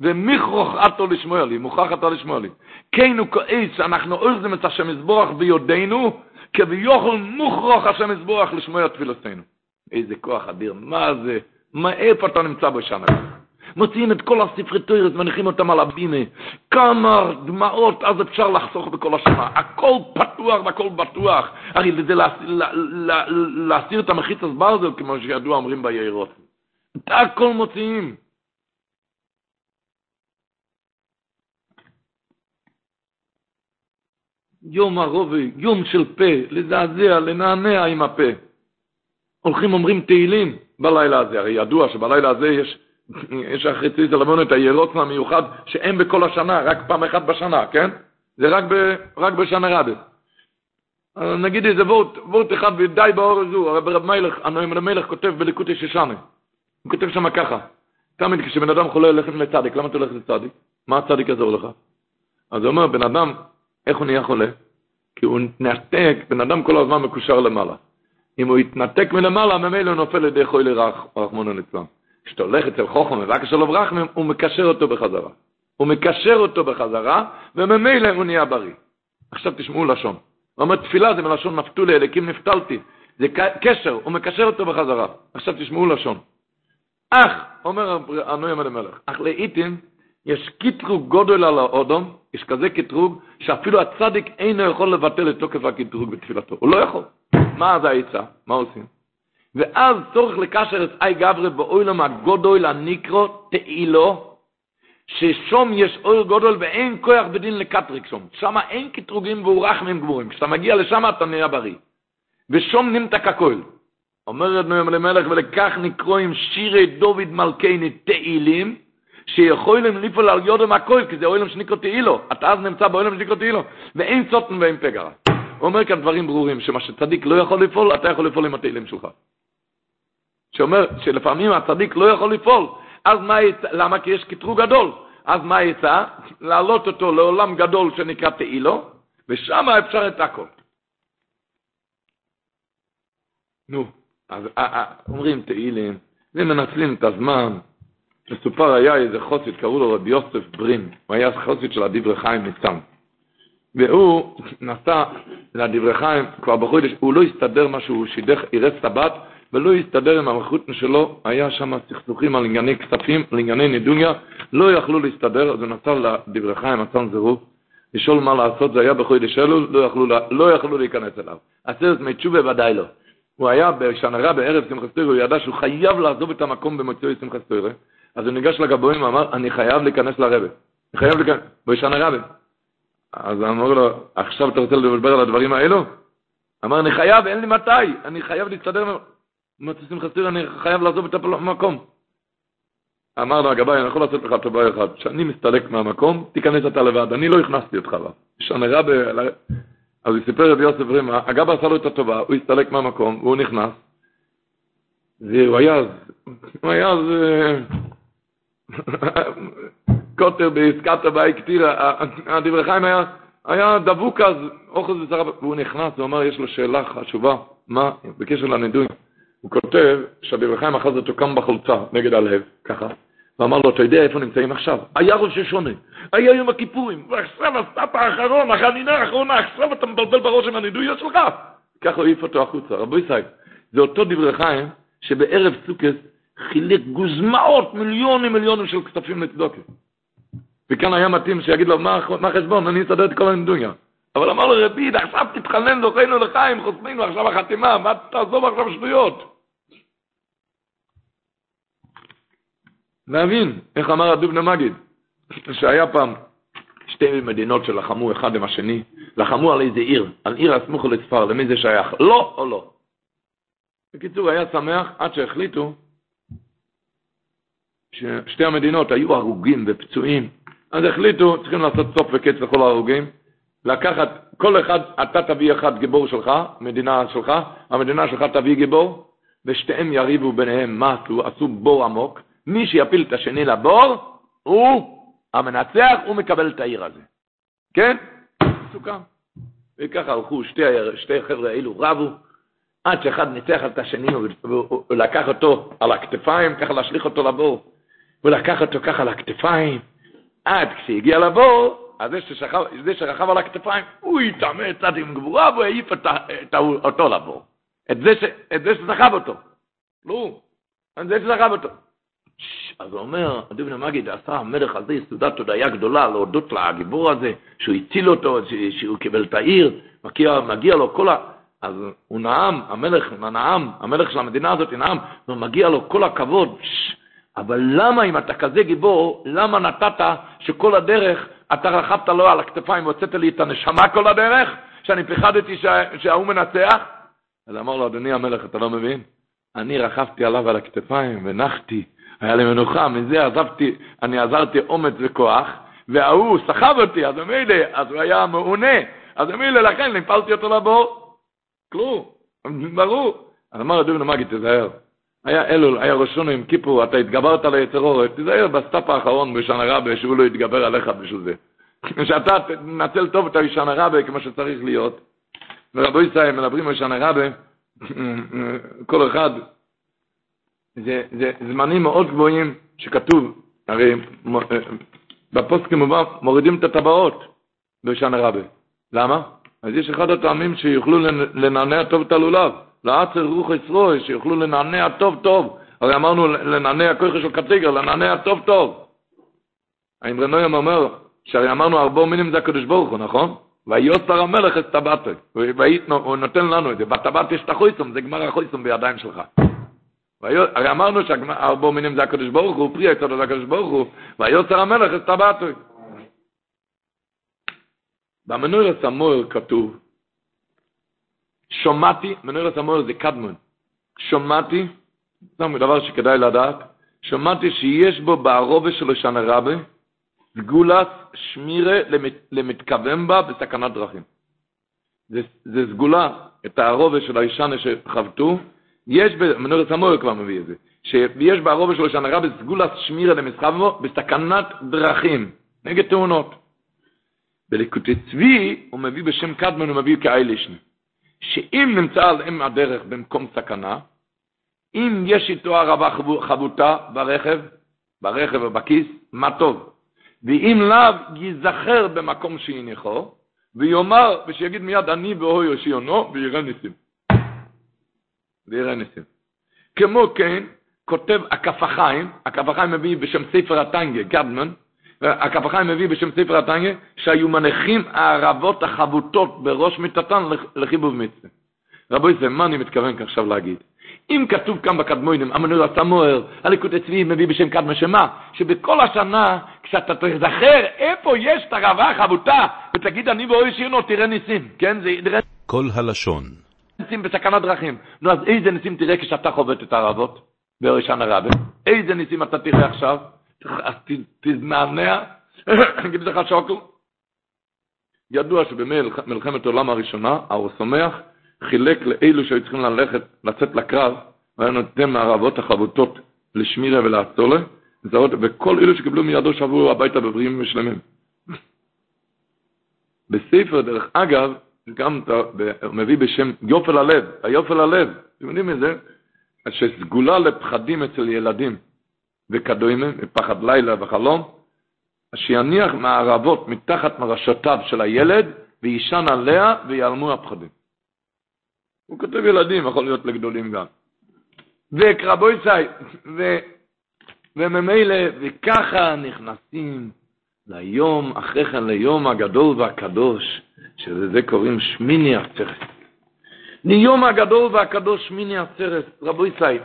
ומיכרוך אתו לשמוע לי, מוכרח אתו לשמוע לי. כן הוא כועס שאנחנו אויחזים את השם יזבורך ביודנו, כביוכל מוכרח השם יזבורך לשמוע תפילותינו. איזה כוח אדיר, מה זה, מה, איפה אתה נמצא בשנה? מוציאים את כל הספרי תוירס, מניחים אותם על הבימה. כמה דמעות אז אפשר לחסוך בכל השנה. הכל פתוח והכל בטוח. הרי זה להסיר את המחיץ אז ברזל, כמו שידוע אומרים ביערות. את הכל מוציאים. יום הרובי, יום של פה, לזעזע, לנענע עם הפה. הולכים אומרים תהילים בלילה הזה, הרי ידוע שבלילה הזה יש יש אחרי ציצה לבון את הירוץ המיוחד שאין בכל השנה, רק פעם אחת בשנה, כן? זה רק, ב, רק בשנה רבת. נגיד איזה וורט, וורט אחד ודי באור הזו, הרב רב מלך, הנואם רב מלך כותב בליקוטי ששנה. הוא כותב שם ככה, תמיד כשבן אדם חולה הולך לצדיק, למה אתה הולך לצדיק? מה הצדיק יעזור לך? אז הוא אומר, בן אדם, איך הוא נהיה חולה? כי הוא נתק, בן אדם כל הזמן מקושר למעלה. אם הוא יתנתק מלמעלה, ממילא נופל לידי חולי רח, רחמונו ליצלן. כשאתה הולך אצל חוכם מבקש עליו רחמים, הוא מקשר אותו בחזרה. הוא מקשר אותו בחזרה, וממילא הוא נהיה בריא. עכשיו תשמעו לשון. הוא אומר, תפילה זה מלשון נפתולי, אליקים נפתלתי. זה קשר, הוא מקשר אותו בחזרה. עכשיו תשמעו לשון. אך, אומר הנוים המלך, אך לעיתים יש קטרוג גודל על האודום, יש כזה קטרוג, שאפילו הצדיק אינו יכול לבטל את תוקף הקטרוג בתפילתו. הוא לא יכול. מה זה העצה? מה עושים? ואז צורך לקשר את אי גברי באוילם הגודל הניקרו תאילו, ששום יש אויר גודל ואין כוח בדין לקטריק שום. שם אין קטרוגים ואורחמים גבורים. כשאתה מגיע לשם אתה נראה בריא. ושום נמתא ככל. אומר אדנו למלך ולכך נקרואים שירי דוד מלכני תהילים, שיכולים לפעול על יודם הכל, כי זה אוילם שנקרא תהילו. אתה אז נמצא באוילם שנקרא תהילו, ואין סוטן ואין פגרה. הוא אומר כאן דברים ברורים, שמה שצדיק לא יכול לפעול, אתה יכול לפעול עם התהילים שלך. שאומר שלפעמים הצדיק לא יכול לפעול, אז מה יצא, למה? כי יש קטרוג גדול. אז מה יצא? להעלות אותו לעולם גדול שנקרא תהילו, ושם אפשר את הכל. נו, אז אה, אה, אומרים תהילים, ומנצלים את הזמן. מסופר היה איזה חוסית, קראו לו רבי יוסף ברים, הוא היה חוסית של הדברי חיים מצם. והוא נסע לדברי חיים כבר בחודש, הוא לא הסתדר משהו, הוא שידך, אירס את הבת, ולא הסתדר עם המחותן שלו, היה שם סכסוכים על ענייני כספים, על ענייני נדוניה, לא יכלו להסתדר, אז הוא נסע לדברי חיים, נתן זירוף, לשאול מה לעשות, זה היה בחודש אלול, לא יכלו, לא יכלו להיכנס אליו. עשרת מי תשובה ודאי לא. הוא היה בשנה רע בערב שמחת הוא ידע שהוא חייב לעזוב את המקום במוצאי שמחת אז הוא ניגש לגבוהים ואמר, אני חייב להיכנס לרבה. אני חייב להיכנס, בשנה רבה. אז אמר לו, עכשיו אתה רוצה לדבר על הדברים האלו? אמר, אני חייב, אין לי מתי, אני חייב להסתדר. אמרתי, שמחה סטיר, אני חייב לעזוב את המקום. אמר לו הגבאי, אני יכול לעשות לך טובה אחת, כשאני מסתלק מהמקום, תיכנס אתה לבד, אני לא הכנסתי אותך בה. שאני רב... אז הוא סיפר רבי יוסף רימה, הגבא עשה לו את הטובה, הוא הסתלק מהמקום, והוא נכנס, והוא היה אז, הוא היה אז... קוטר בעסקת הבית כתירה, הדברי חיים היה, היה דבוק אז, זה שר, והוא נכנס, הוא אמר, יש לו שאלה חשובה, מה, בקשר לנדוי. הוא כותב שהדברי חיים אחרי זה תוקם בחולצה נגד הלב, ככה, ואמר לו, אתה יודע איפה נמצאים עכשיו? היה ראש השונה, היה יום הכיפורים, ועכשיו ה step האחרון, החנינה האחרונה, עכשיו אתה מבלבל בראש עם הנידויות שלך. ככה הוא העיף אותו החוצה. רבו ישראל, זה אותו דברי חיים שבערב סוכס חילק גוזמאות, מיליונים מיליונים של כספים לצדוקה. וכאן היה מתאים שיגיד לו, מה, מה חשבון, אני אסדר את כל הנדוניה. אבל אמר לו רבי, עכשיו תתחנן זוכינו לחיים, חוסמינו עכשיו החתימה, מה תעזוב עכשיו שטויות? להבין, איך אמר הדובנה מגיד, שהיה פעם שתי מדינות שלחמו אחד עם השני, לחמו על איזה עיר, על עיר הסמוכו לצפר, למי זה שייך, לא או לא? בקיצור, היה שמח עד שהחליטו ששתי המדינות היו הרוגים ופצועים, אז החליטו, צריכים לעשות סוף וקץ לכל ההרוגים, לקחת, כל אחד, אתה תביא אחד גיבור שלך, מדינה שלך, המדינה שלך תביא גיבור, ושתיהם יריבו ביניהם מה עשו, עשו בור עמוק, מי שיפיל את השני לבור, הוא המנצח, הוא מקבל את העיר הזה. כן? סוכם. וככה הלכו שתי, שתי חבר'ה האלו, רבו, עד שאחד ניצח את השני, הוא לקח אותו על הכתפיים, ככה להשליך אותו לבור. הוא לקח אותו ככה על הכתפיים, עד כשהגיע לבור, אז זה ששכב, שרכב על הכתפיים, הוא התאמץ עד עם גבורה והוא העיף אותו לבור. את זה, ש, שסחב אותו. לא, את זה שסחב אותו. אז הוא אומר, דבן המגיד, עשה המלך הזה סעודת תודעה גדולה להודות לגיבור הזה, שהוא הציל אותו, שהוא קיבל את העיר, מגיע, מגיע לו כל ה... אז הוא נאם, המלך נאם, המלך של המדינה הזאת נאם, ומגיע לו כל הכבוד. אבל למה אם אתה כזה גיבור, למה נתת שכל הדרך אתה רכבת לו על הכתפיים והוצאת לי את הנשמה כל הדרך, שאני פיחדתי שההוא מנצח? אז אמר לו, אדוני המלך, אתה לא מבין? אני רכבתי עליו על הכתפיים ונחתי, היה לי מנוחה, מזה עזבתי, אני עזרתי אומץ וכוח, וההוא סחב אותי, אז ממילא, אז הוא היה מעונה, אז ממילא לכן נפלתי אותו לבור. כלום, ברור. אז אמר הדובן המגיד, תזהר. היה אלול, היה ראשונו עם כיפור, אתה התגברת על היצר אורת, תזהר ב step האחרון בשנה רבה שהוא לא יתגבר עליך בשביל זה. שאתה תנצל טוב את השנה רבה כמו שצריך להיות. ורבו ישראל מדברים על שנה רבה, כל אחד, זה, זה זמנים מאוד גבוהים שכתוב, הרי בפוסט כמובן מורידים את הטבעות בשנה רבה. למה? אז יש אחד הטעמים שיוכלו לנענע טוב את הלולב. לעצר רוח ישרוי, שיוכלו לנענע טוב טוב. הרי אמרנו לנענע כוחה של קציגר, לנענע טוב טוב. האמרי נוים אומר, שהרי אמרנו ארבו מינים זה הקדוש ברוך הוא, נכון? ויוסר המלך את טבעתו, הוא נותן לנו את זה, בטבעת יש את החויסום, זה גמר החויסום בידיים שלך. הרי אמרנו שארבו מינים זה הקדוש ברוך הוא, פרי היצוד זה הקדוש ברוך הוא, ויוסר המלך את טבעתו. במנויר סמואל כתוב, שומעתי, מנורת המור זה קדמון, שומעתי, זה דבר שכדאי לדעת, שומעתי שיש בו בערובה של השנה רבה, סגולת שמירה למתכוון בה בסכנת דרכים. זה, זה סגולה, את הערובה של הישנה שחבטו, יש, מנורת המור כבר מביא את זה, שיש בערובה של השנה רבה סגולת שמירה בה בסכנת דרכים, נגד תאונות. בליקוטי צבי הוא מביא בשם קדמן, הוא מביא כאיילישן. שאם נמצא על אם הדרך במקום סכנה, אם יש איתו ערבה חבוטה ברכב, ברכב או בכיס, מה טוב. ואם לאו, ייזכר במקום שהניחו, ויאמר, ושיגיד מיד, אני והוא יושיונו, ויראה ניסים. ויראה ניסים. כמו כן, כותב הכף החיים מביא בשם ספר הטנגה, גדמן, הכף החיים מביא בשם ספר הטנגה, שהיו מניחים הערבות החבוטות בראש מיטתן לחיבוב מצווה. רבו ישראל, מה אני מתכוון עכשיו להגיד? אם כתוב כאן בקדמוינים, המנור הסמואר, הליקוד הצבי מביא בשם קדמה שמה, שבכל השנה, כשאתה תזכר איפה יש את הערבה החבוטה, ותגיד אני ואוי שירנו, תראה ניסים, כן? זה יראה... כל הלשון. ניסים בסכנת דרכים. נו, אז איזה ניסים תראה כשאתה חובט את הערבות? באורישן הרבה. איזה ניסים אתה תראה עכשיו? אז תזנענע, נגיד לך שוקל. ידוע שבמלחמת העולם הראשונה, האור שמח חילק לאלו שהיו צריכים ללכת, לצאת לקרב, והיה נותן מערבות החבוטות לשמירה ולעצולה, וכל אלו שקיבלו מידו שבו הביתה בבריאים ושלמים. בספר, דרך אגב, גם הוא מביא בשם יופל הלב, היופל הלב, אתם יודעים מזה? שסגולה לפחדים אצל ילדים. וכדומה, מפחד לילה וחלום, שיניח מערבות מתחת מרשותיו של הילד, ויישן עליה ויעלמו הפחדים. הוא כותב ילדים, יכול להיות לגדולים גם. וקרבוי צי, ו... וממילא, וככה נכנסים ליום, אחרי כן ליום הגדול והקדוש, שלזה קוראים שמיני עצרת. ליום הגדול והקדוש שמיני עצרת, רבוי צי,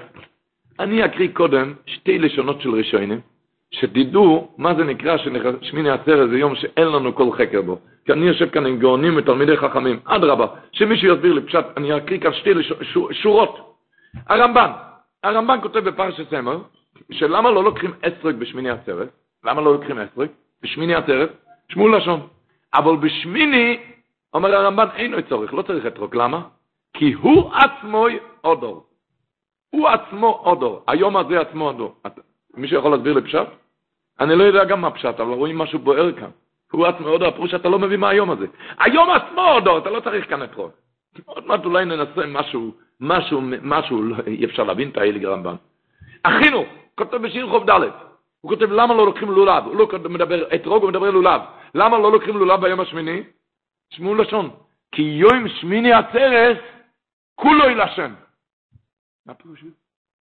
אני אקריא קודם שתי לשונות של ראשונים, שתדעו מה זה נקרא שמיני עצרת זה יום שאין לנו כל חקר בו. כי אני יושב כאן עם גאונים ותלמידי חכמים, אדרבה, שמישהו יסביר לי פשט, אני אקריא כאן שתי לש... שורות, הרמב"ן, הרמב"ן כותב בפרשת סמר, שלמה לא לוקחים אסרק בשמיני עצרת? למה לא לוקחים אסרק? בשמיני עצרת? שמול לשון. אבל בשמיני, אומר הרמב"ן, אין לו צורך, לא צריך אתרוק. למה? כי הוא עצמו אודור. הוא עצמו אודור. היום הזה עצמו אודור. מישהו יכול להסביר לי פשט? אני לא יודע גם מה פשט, אבל רואים משהו בוער כאן. הוא עצמו אודור, הפירוש שאתה לא מבין מה היום הזה. היום עצמו אודור, אתה לא צריך כאן אתרוק. עוד מעט אולי ננסה משהו, משהו, משהו, לא, אי אפשר להבין את האליג הרמב"ן. החינוך, כותב בשיר חוב ד', הוא כותב למה לא לוקחים לולב, הוא לא מדבר אתרוג, הוא מדבר לולב. למה לא לוקחים לולב ביום השמיני? תשמעו לשון, כי יום שמיני עצרס, כולו ילשם. מה פירוש?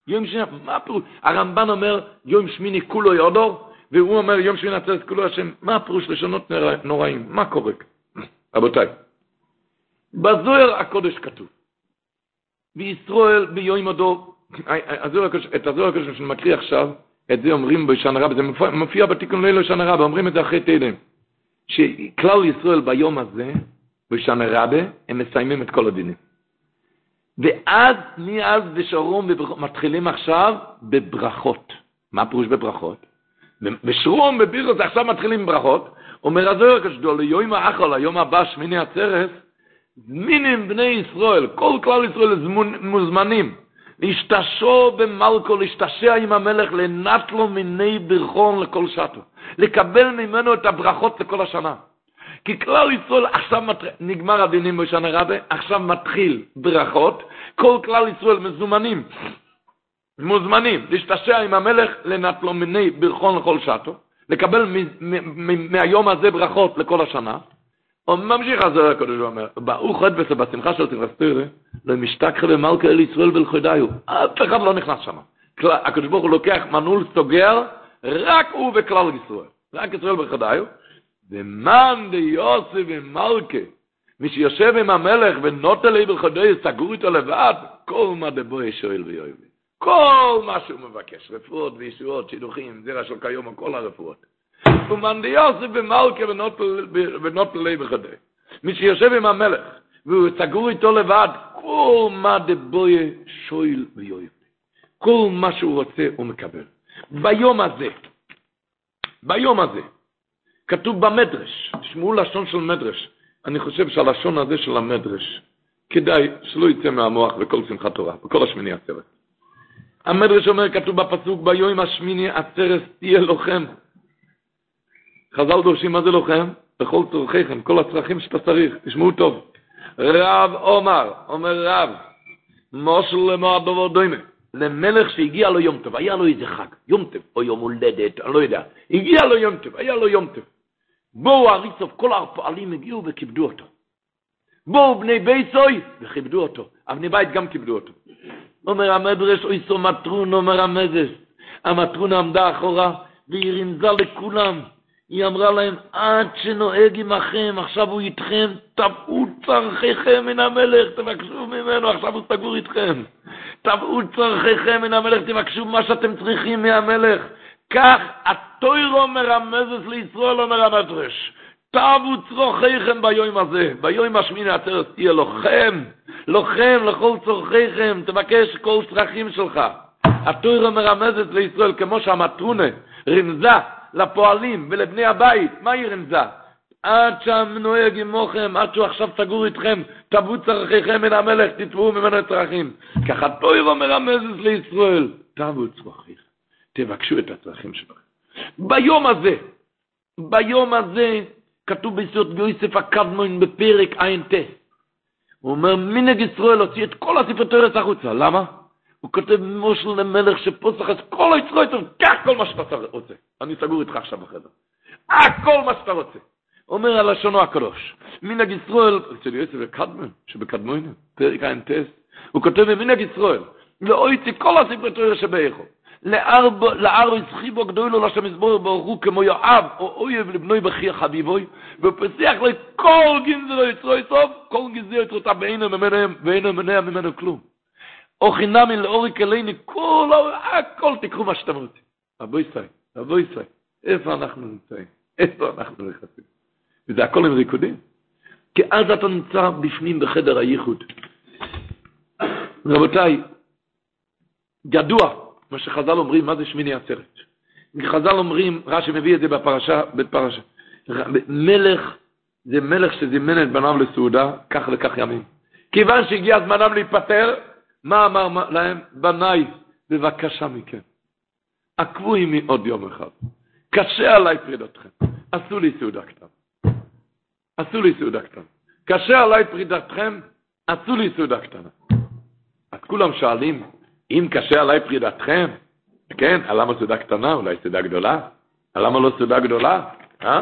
יום שמיני, מה פירוש? הרמב"ן אומר, יום שמיני כולו יודור, והוא אומר, יום שמיני עצרס כולו השם. מה הפירוש לשונות נוראים? מה קורה? רבותיי, בזוהר הקודש כתוב, בישראל ביום הדור, את הזוהר הקודש שאני מקריא עכשיו, את זה אומרים בשנה רבה, זה מופיע בתיקון לילה שנה רבה, אומרים את זה אחרי תהילים. שכלל ישראל ביום הזה, בשנה רבה, הם מסיימים את כל הדינים. ואז, מאז ושרום מתחילים עכשיו בברכות. מה פירוש בברכות? בשרום, בבירות, עכשיו מתחילים בברכות. אומר הזוהר כשדו, ליום האחל, היום הבא, שמיני עצרת, זמינים בני ישראל, כל כלל ישראל מוזמנים. להשתשו במלכו, להשתשע עם המלך, לנט לו מיני ברכון לכל שטו. לקבל ממנו את הברכות לכל השנה. כי כלל ישראל עכשיו מת... נגמר הדינים בשנה רבה, עכשיו מתחיל ברכות, כל כלל ישראל מזומנים, מוזמנים להשתשע עם המלך, לנט לו מיני ברכון לכל שטו, לקבל מהיום הזה ברכות לכל השנה. ממשיך הזוהר הקדוש ואומר, ברוך חד בסה בשמחה של תרסטורי, למשתכחה במלכה אל ישראל ולכודיו. אף אחד לא נכנס שם. הקדוש ברוך הוא לוקח מנעול סוגר, רק הוא וכלל ישראל. רק ישראל ולכודיו. ומן דיוסי ומלכה, מי שיושב עם המלך ונוטה לי ולכודיו, סגור איתו לבד, כל מה דבוי שואל ויואב. כל מה שהוא מבקש, רפואות וישועות, שידוכים, זרע של כיום, כל הרפואות. ומנדיוס במלכה ונוט ללב בחדה. מי שיושב עם המלך, והוא סגור איתו לבד, כל מה דבויה שויל ויואב. כל מה שהוא רוצה הוא מקבל. ביום הזה, ביום הזה, כתוב במדרש, תשמעו לשון של מדרש, אני חושב שהלשון הזה של המדרש, כדאי שלא יצא מהמוח בכל שמחת תורה, בכל השמיני עצרת. המדרש אומר, כתוב בפסוק, ביום השמיני עצרת תהיה לוחם. חז"ל דורשים מה זה לוחם? בכל צורכיכם, כל הצרכים שאתה צריך, תשמעו טוב. רב עומר, אומר רב, מושל למועד דבר דוימה, למלך שהגיע לו יום טוב, היה לו איזה חג, יום טוב, או יום הולדת, אני לא יודע, הגיע לו יום טוב, היה לו יום טוב. בואו אריסוף, כל הפועלים הגיעו וכיבדו אותו. בואו בני ביסוי וכיבדו אותו, אבני בית גם כיבדו אותו. אומר המדרש, אוי סו מטרון, אומר המזס, המטרון עמדה אחורה, והיא רמזה לכולם, היא אמרה להם, עד שנוהג עמכם, עכשיו הוא איתכם, תבעו צרכיכם מן המלך, תבקשו ממנו, עכשיו הוא סגור איתכם. תבעו צרכיכם מן המלך, תבקשו מה שאתם צריכים מהמלך. כך התוירו מרמזת לישראל, אומר המדרש. תבעו צרכיכם ביום הזה, ביום השמיני עצרת תהיה לוחם, לוחם לכל צרכיכם, תבקש כל צרכים שלך. התוירו מרמזת לישראל, כמו שהמטרונה רמזה, לפועלים ולבני הבית, מה היא רמזה? עד שם נוהג עמוכם, עד שהוא עכשיו סגור איתכם, תבעו צרכיכם מן המלך, תתבעו ממנו צרכים. ככה תוירו מרמזת לישראל, תבעו צרכיכם, תבקשו את הצרכים שלכם. ביום הזה, ביום הזה, כתוב ביסוד יוסף הקדמון בפרק ע"ט, הוא אומר, מנהג ישראל הוציא את כל הספר תורס החוצה, למה? הוא כותב מושל למלך שפוסח את כל היצרויתו, קח כל מה שאתה רוצה. אני סגור איתך עכשיו בחדר. הכל מה שאתה רוצה. אומר הלשונו הקדוש, מנהג ישראל, אצל יוסף וקדמן, שבקדמונו, פרק ע"ט, הוא כותב במנהג ישראל, לא יצא כל הספר תורה שבאיכו. לאר יצחיבו גדולו לשם יסבור ברוך כמו יואב או אויב לבנוי בכי חביבוי ופסיח לו כל גנזרו יצרוי סוף כל גנזרו יצרותה ואינו ממנה ממנו כלום או חינמי לאורי כליני, כל, הכל תיקחו מה שאתם רוצים. רבו ישראל, רבו ישראל, איפה אנחנו נמצאים? איפה אנחנו נכנסים? וזה הכל עם ריקודים. כי אז אתה נמצא בפנים בחדר הייחוד. רבותיי, ידוע, מה שחז"ל אומרים, מה זה שמיני עצרת? חז"ל אומרים, רש"י מביא את זה בפרשה, בפרשה, מלך, זה מלך שזימן את בניו לסעודה, כך וכך ימים. כיוון שהגיע זמנם להיפטר, מה אמר להם? בניי, בבקשה מכם, עקבו עמי עוד יום אחד. קשה עליי פרידתכם, עשו לי סעודה קטנה. עשו לי סעודה קטנה. קשה עליי פרידתכם, עשו לי סעודה קטנה. אז כולם שואלים, אם קשה עליי פרידתכם, כן, למה סעודה קטנה? אולי סעודה גדולה? למה לא סעודה גדולה? אה?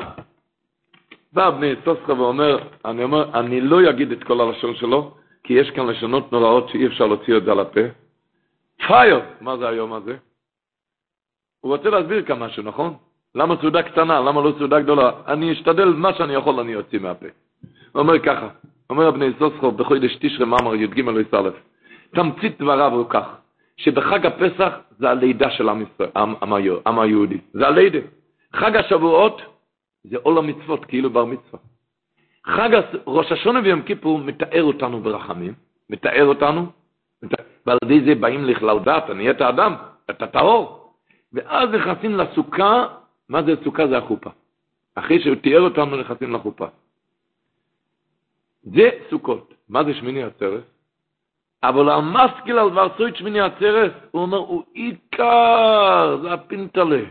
בא בני סוסחה ואומר, אני אומר, אני לא אגיד את כל הלשון שלו, כי יש כאן לשונות נוראות שאי אפשר להוציא את זה על הפה. פייר, מה זה היום הזה? הוא רוצה להסביר כאן משהו, נכון? למה סעודה קטנה? למה לא סעודה גדולה? אני אשתדל, מה שאני יכול אני אוציא מהפה. הוא אומר ככה, אומר הבני סוסחוב בחודש תשרי מאמר י"ג א', תמצית דבריו הוא כך, שבחג הפסח זה הלידה של עם, ישראל, עם, היהודי, זה הלידה. חג השבועות זה עול המצוות, כאילו בר מצווה. חג ראש השונה ויום כיפור מתאר אותנו ברחמים, מתאר אותנו, ועל ידי זה באים לכלל דת, נהיית אדם, אתה טהור. ואז נכנסים לסוכה, מה זה סוכה? זה החופה. אחרי שהוא תיאר אותנו נכנסים לחופה. זה סוכות. מה זה שמיני עצרת? אבל המשכיל על דבר סוית שמיני עצרת, הוא אומר, הוא עיקר, זה הפינטלה.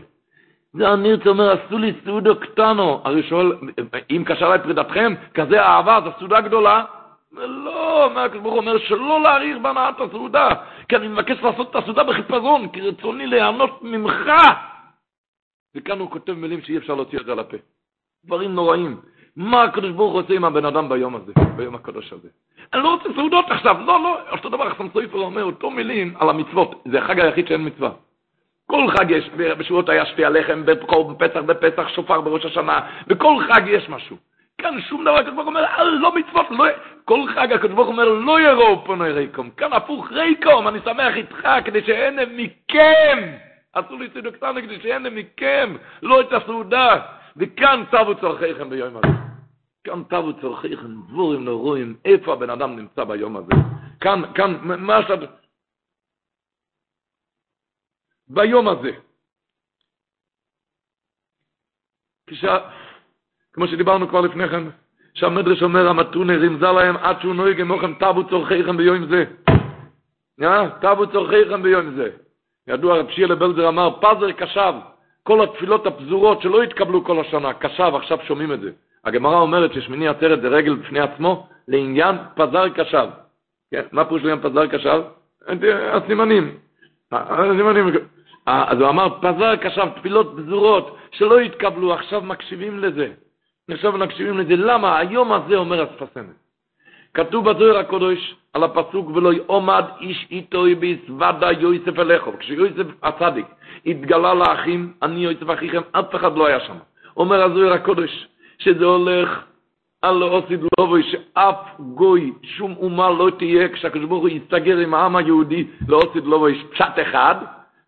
זה הנרצה אומר, עשו לי סעודו קטנו. הרי שואל, אם קשה לי פרידתכם, כזה אהבה, זו סעודה גדולה? לא, מה הקדוש ברוך אומר, שלא להאריך בהנאת הסעודה, כי אני מבקש לעשות את הסעודה בחיפזון, כי רצוני ליהנות ממך. וכאן הוא כותב מילים שאי אפשר להוציא את זה על הפה. דברים נוראים. מה הקדוש ברוך עושה עם הבן אדם ביום הזה, ביום הקדוש הזה? אני לא רוצה סעודות עכשיו, לא, לא, אותו דבר, חסם סופר אומר, אותו מילים על המצוות, זה החג היחיד שאין מצווה. כל חג יש, בשבועות היה שפיע לחם, בפסח, בפסח, שופר בראש השנה, בכל חג יש משהו. כאן שום דבר, הקדוש ברוך אומר, אה, לא מצוות, לא, כל חג הקדוש ברוך אומר, לא יראו פונו ריקום. כאן הפוך ריקום, אני שמח איתך, כדי שאין מכם, עשו לי קטנה, כדי שאין מכם, לא את הסעודה. וכאן תבו צורכיכם ביום הזה. כאן תבו צורכיכם, דבורים נורואים, איפה הבן אדם נמצא ביום הזה. כאן, כאן, מה שאתה... ביום הזה. כש... כמו שדיברנו כבר לפני כן, שהמדרש אומר, המתונה רמזה להם עד שהוא נוהג עמוכם תבו צורכיכם ביום זה. תבו צורכיכם ביום זה. ידוע רב שילה בלזר אמר, פזר קשב, כל התפילות הפזורות שלא התקבלו כל השנה, קשב, עכשיו שומעים את זה. הגמרא אומרת ששמיני עצרת זה רגל בפני עצמו, לעניין פזר קשב. כן, מה פירוש לעניין פזר קשב? הסימנים. הסימנים. אז הוא אמר, פזר קשב, תפילות פזורות שלא התקבלו, עכשיו מקשיבים לזה. עכשיו מקשיבים לזה. למה? היום הזה אומר הספסמת. כתוב בזוהר הקודש על הפסוק ולא יעומד איש איתו ביסוודה יוסף אליכו. כשיוסף הצדיק התגלה לאחים, אני יוסף אחיכם, אף אחד לא היה שם. אומר הזוהר הקודש שזה הולך על אוסיד לובוי שאף גוי, שום אומה לא תהיה כשהקדוש ברוך הוא יסתגר עם העם היהודי לאוסיד לובוי פשט אחד,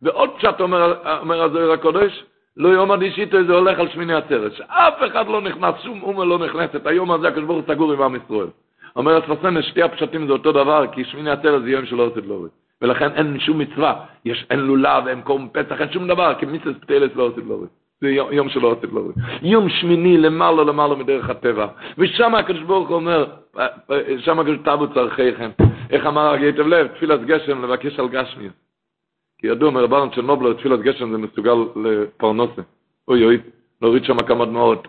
ועוד פשט אומר, אומר הזוהר הקודש, לא יום הדישיתו זה הולך על שמיני עצרת, שאף אחד לא נכנס, שום אומה לא נכנסת, היום הזה הקדוש ברוך הוא סגור עם עם ישראל. אומר הספסנס, שתי הפשטים זה אותו דבר, כי שמיני עצרת זה יום שלא עושה לובי. ולכן אין שום מצווה, יש, אין לולב, אין קום פסח, אין שום דבר, כי מיסס פטלס לא עושה לובי. זה יום שלא עושה לובי. יום שמיני למעלה למעלה מדרך הטבע. ושם הקדוש ברוך הוא אומר, שם הקדוש תבו צרכיכם. איך אמר הגייטב לב, תפילת גשם לבקש על גשמי. כי ידוע מרבן של נובלר, תפילת גשם זה מסוגל לפרנוסה. אוי אוי, להוריד שם כמה דמעות.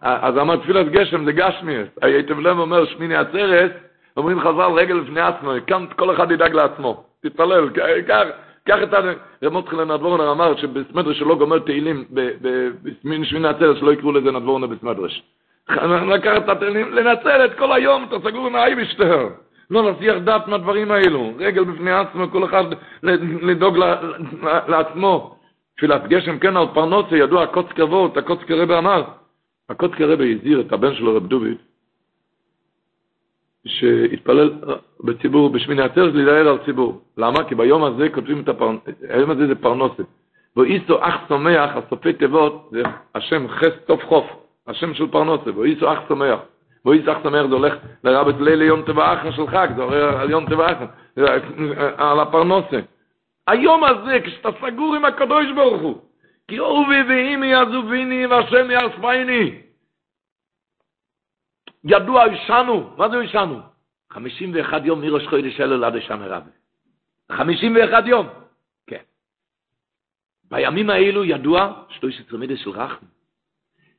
אז אמר תפילת גשם זה גשמיאס. הייתם לב אומר שמיני עצרת, אומרים חז"ל רגל לפני עצמו, כאן כל אחד ידאג לעצמו. תתפלל, קח את רמות חילן נדבורנר אמר שבסמדרש שלא גומר תהילים בשמיני עצרת שלא יקראו לזה נדבורנר בסמדרש. לקחת את התהילים, לנצל את כל היום, סגור עם האייבשטר. לא נסיח דעת מהדברים האלו. רגל בפני עצמו, כל אחד לדאוג לעצמו. תפילת גשם כן על פרנוסה, ידוע הקוצקי אבות, הקוצקי רבי אמר, הקוצקי רבי הזהיר את הבן שלו רב דוד, שהתפלל בציבור בשמיני עצרת להידאר על ציבור. למה? כי ביום הזה כותבים את הפרנוסה, היום הזה זה פרנוסה. ואיסו אח צומח, הסופי תיבות, זה השם חס טוב חוף, השם של פרנוסה, ואיסו אח צומח. בואי סך שמח, זה הולך לרב את לילה יום טבע אחר של חג, זה הולך על יום טבע אחר, על הפרנוסה. היום הזה, כשאתה סגור עם הקדוש ברוך הוא, כי אובי ואימי יעזוביני והשם יעשפייני. ידוע ישנו, מה זה ישנו? 51 יום מראש חודש אלו עד השנה רבה. 51 יום. כן. בימים האלו ידוע שתוי שצרמידס של רחם.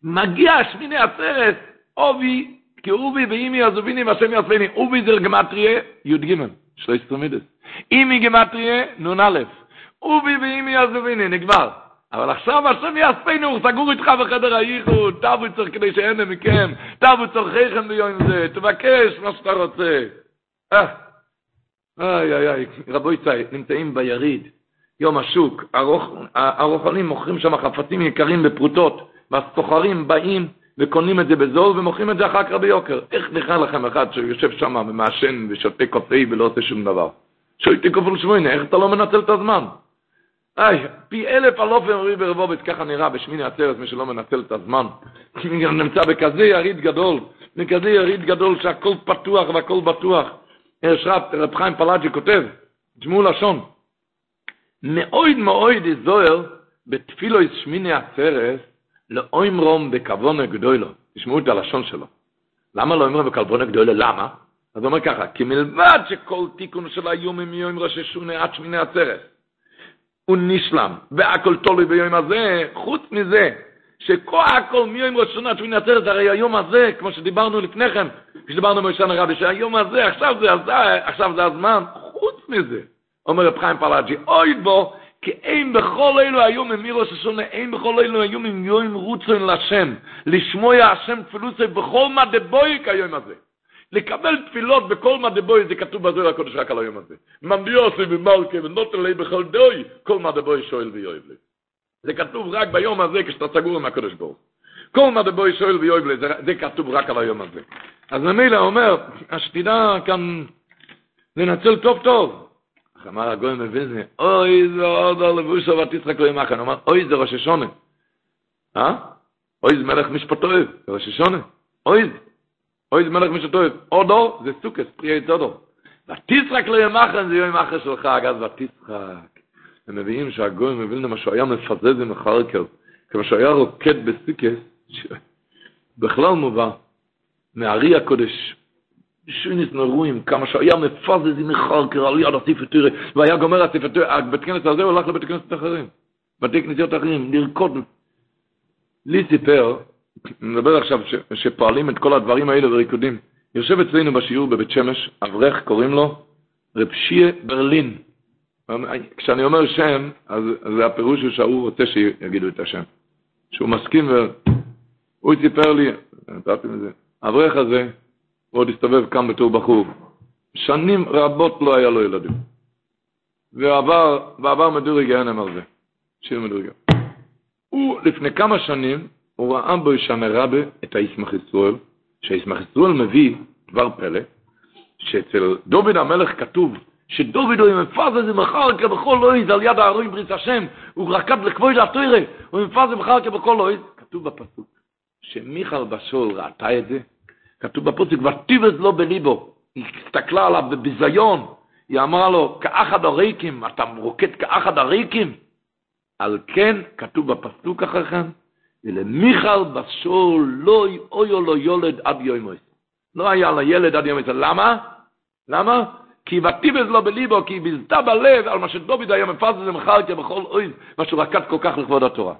מגיע שמיני עצרת, אובי, כי אובי ואימי עזוביני והשם יעשפייני. אובי זה גמטריה, י"ג, שלוש צרמידס. אימי גמטריה, נ"א. אובי ואימי עזוביני, נגמר. אבל עכשיו השם הוא סגור איתך בחדר הייחוד, תבו צריך כדי שאין מכם, תבו צורכיכם ביום זה, תבקש מה שאתה רוצה. אה, איי איי איי, רבוי צי, נמצאים ביריד, יום השוק, הרוחנים מוכרים שם חפצים יקרים בפרוטות, והסוחרים באים וקונים את זה בזול ומוכרים את זה אחר כך ביוקר. איך נכנע לכם אחד שיושב שם ומעשן ושותה קפה ולא עושה שום דבר? שותה כפול שמונה, איך אתה לא מנצל את הזמן? איי, פי אלף אלוף אמרי ברבובץ, ככה נראה בשמיני עצרת, מי שלא מנצל את הזמן. נמצא בכזה יריד גדול, בכזה יריד גדול שהכל פתוח והכל בטוח. יש רב, רב חיים פלאג'י כותב, תשמעו לשון, מאוד מאוד יזוהר בתפילו שמיני עצרת, לאוימרום בכוונה גדולו. תשמעו את הלשון שלו. למה לא אומרים בכוונה גדולו? למה? אז הוא אומר ככה, כי מלבד שכל תיקון של האיומים מיום ראשי שונה עד שמיני עצרת, הוא נשלם, והכל תולוי ביום הזה, חוץ מזה, שכל הכל מיום ראשונה שמיני עצרת, הרי היום הזה, כמו שדיברנו לפני כן, כשדיברנו בראשון הרבי, שהיום הזה, עכשיו זה, עכשיו זה הזמן, חוץ מזה, אומר רב חיים פלאג'י, אוי בו, כי אין בכל אלו היום ממיר ראש השונה, אין בכל אלו היום עם יום רוצן לשם, לשמוע השם תפילוסי בכל מה דבוי כיום הזה. לקבל תפילות בכל מה דבוי, זה כתוב בזוהר הקודש רק על היום הזה. ממביוסי ומלכה ונותן לי בכל דוי, כל מה דבוי שואל ויואב לי. זה כתוב רק ביום הזה כשאתה סגור עם הקודש ברוך. כל מה דבוי שואל ויואב לי, זה, כתוב רק על היום הזה. אז ממילא אומר, השתידה כאן לנצל טוב טוב. אמר הגוי מבין זה, אוי זה עוד על לבושו ותצחק לא ימחן. אמר, אוי זה ראש השונה. אה? אוי זה מלך משפטו, ראש השונה. אוי זה. אוי זה מלך משפטו. אודו זה סוכס, פרי עץ אודו. ותצחק לא ימחן זה יום אחר שלך, אגב, ותצחק. הם מביאים שהגוי מבין למה שהוא היה מפזז עם החרקר, כמו שהוא היה רוקד בסיקס, בכלל מובא, מהארי הקודש, שוינס נרואים, כמה שהיה מפזז עם חרקר על יד הספר והיה גומר הספר תראה, בית כנסת הזה הוא הלך לבית כנסת אחרים, בתי כנסיות אחרים, לרקוד. לי סיפר, נדבר עכשיו, ש, שפועלים את כל הדברים האלה בריקודים. יושב אצלנו בשיעור בבית שמש, אברך, קוראים לו רב שיה ברלין. כשאני אומר שם, אז, אז הפירוש הוא שהוא רוצה שיגידו את השם. שהוא מסכים, והוא סיפר לי, נתתי מזה, האברך הזה, הוא עוד הסתובב כאן בתור בחור. שנים רבות לא היה לו ילדים. ועבר, ועבר מדורי גיהנם על זה. שיר מדורי גיהנם. הוא, לפני כמה שנים, הוא ראה בו שם רבה את הישמח ישראל, שהישמח ישראל מביא דבר פלא, שאצל דוד המלך כתוב שדוד הוא מפז את מחר כבכל לויז על יד הארוין ברית השם, הוא רקד לכבוד התוירה, הוא מפז את מחר כבכל לויז, כתוב בפסוק, שמיכל בשול ראתה את זה, כתוב בפוסק, ותיבז לו בליבו. היא הסתכלה עליו בביזיון. היא אמרה לו, כאחד הריקים, אתה רוקד כאחד הריקים? על כן, כתוב בפסוק אחר כן, ולמיכל בשול לא אויו לו יולד עד יומוס. לא היה לה ילד עד יומוס. למה? למה? כי ותיבז לו בליבו, כי ביזתה בלב על מה שדוד היה מפז את מחלקה בכל אויז, מה שהוא רקד כל כך לכבוד התורה.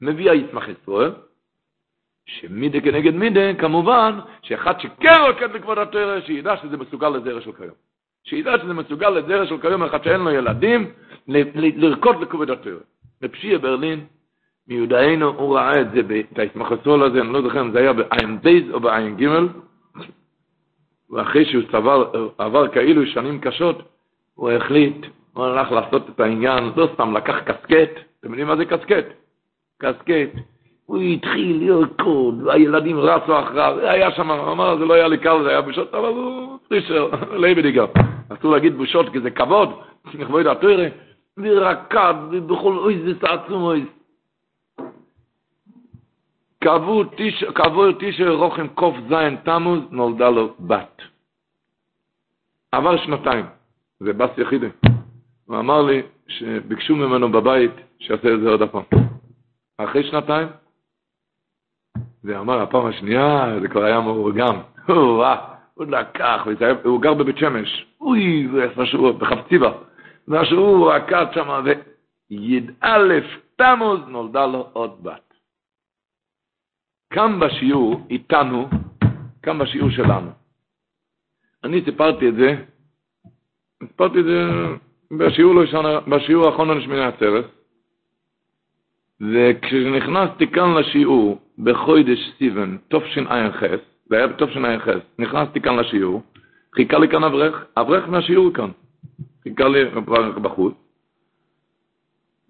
מביא היצמח ישראל, שמידה כנגד מידה, כמובן, שאחד שכן רוקד לכבוד התורה, שידע שזה מסוגל לזרע של כיום. שידע שזה מסוגל לזרע של כיום, אחד שאין לו ילדים, לרקוד לכבוד התורה. בפשיע ברלין, מיודענו, הוא ראה את זה, את ההתמחסול הזה, אני לא זוכר אם זה היה בעין דייז או בעין גימל, ואחרי שהוא סבר, עבר כאילו שנים קשות, הוא החליט, הוא הלך לעשות את העניין, לא סתם לקח קסקט, אתם יודעים מה זה קסקט? קסקט. הוא התחיל לרקוד, והילדים רצו אחריו, היה שם, הוא אמר, זה לא היה לי קל, זה היה בושות, אבל הוא פרישר, לייבדיגר. אסור להגיד בושות, כי זה כבוד, לכבוד התוירה, ורקד, ובכל אוי זה תעצום אוי. כעבור תשע רוחם זין תמוז נולדה לו בת. עבר שנתיים, זה בס יחידי. הוא אמר לי שביקשו ממנו בבית שיעשה את זה עוד הפעם. אחרי שנתיים, זה אמר הפעם השנייה, זה כבר היה מאורגם. הוא לקח, הוא גר בבית שמש. אוי, זה משהו, בחפציבה. משהו רקד שם, וי"א תמוז נולדה לו עוד בת. כאן בשיעור איתנו, כאן בשיעור שלנו. אני סיפרתי את זה, סיפרתי את זה בשיעור, לא בשיעור האחרון על שמיני עצרת, וכשנכנסתי כאן לשיעור בחודש סיבן, תשע"ח, זה היה בתשע"ח, נכנסתי כאן לשיעור, חיכה לי כאן אברך, אברך מהשיעור כאן, חיכה לי בחוץ,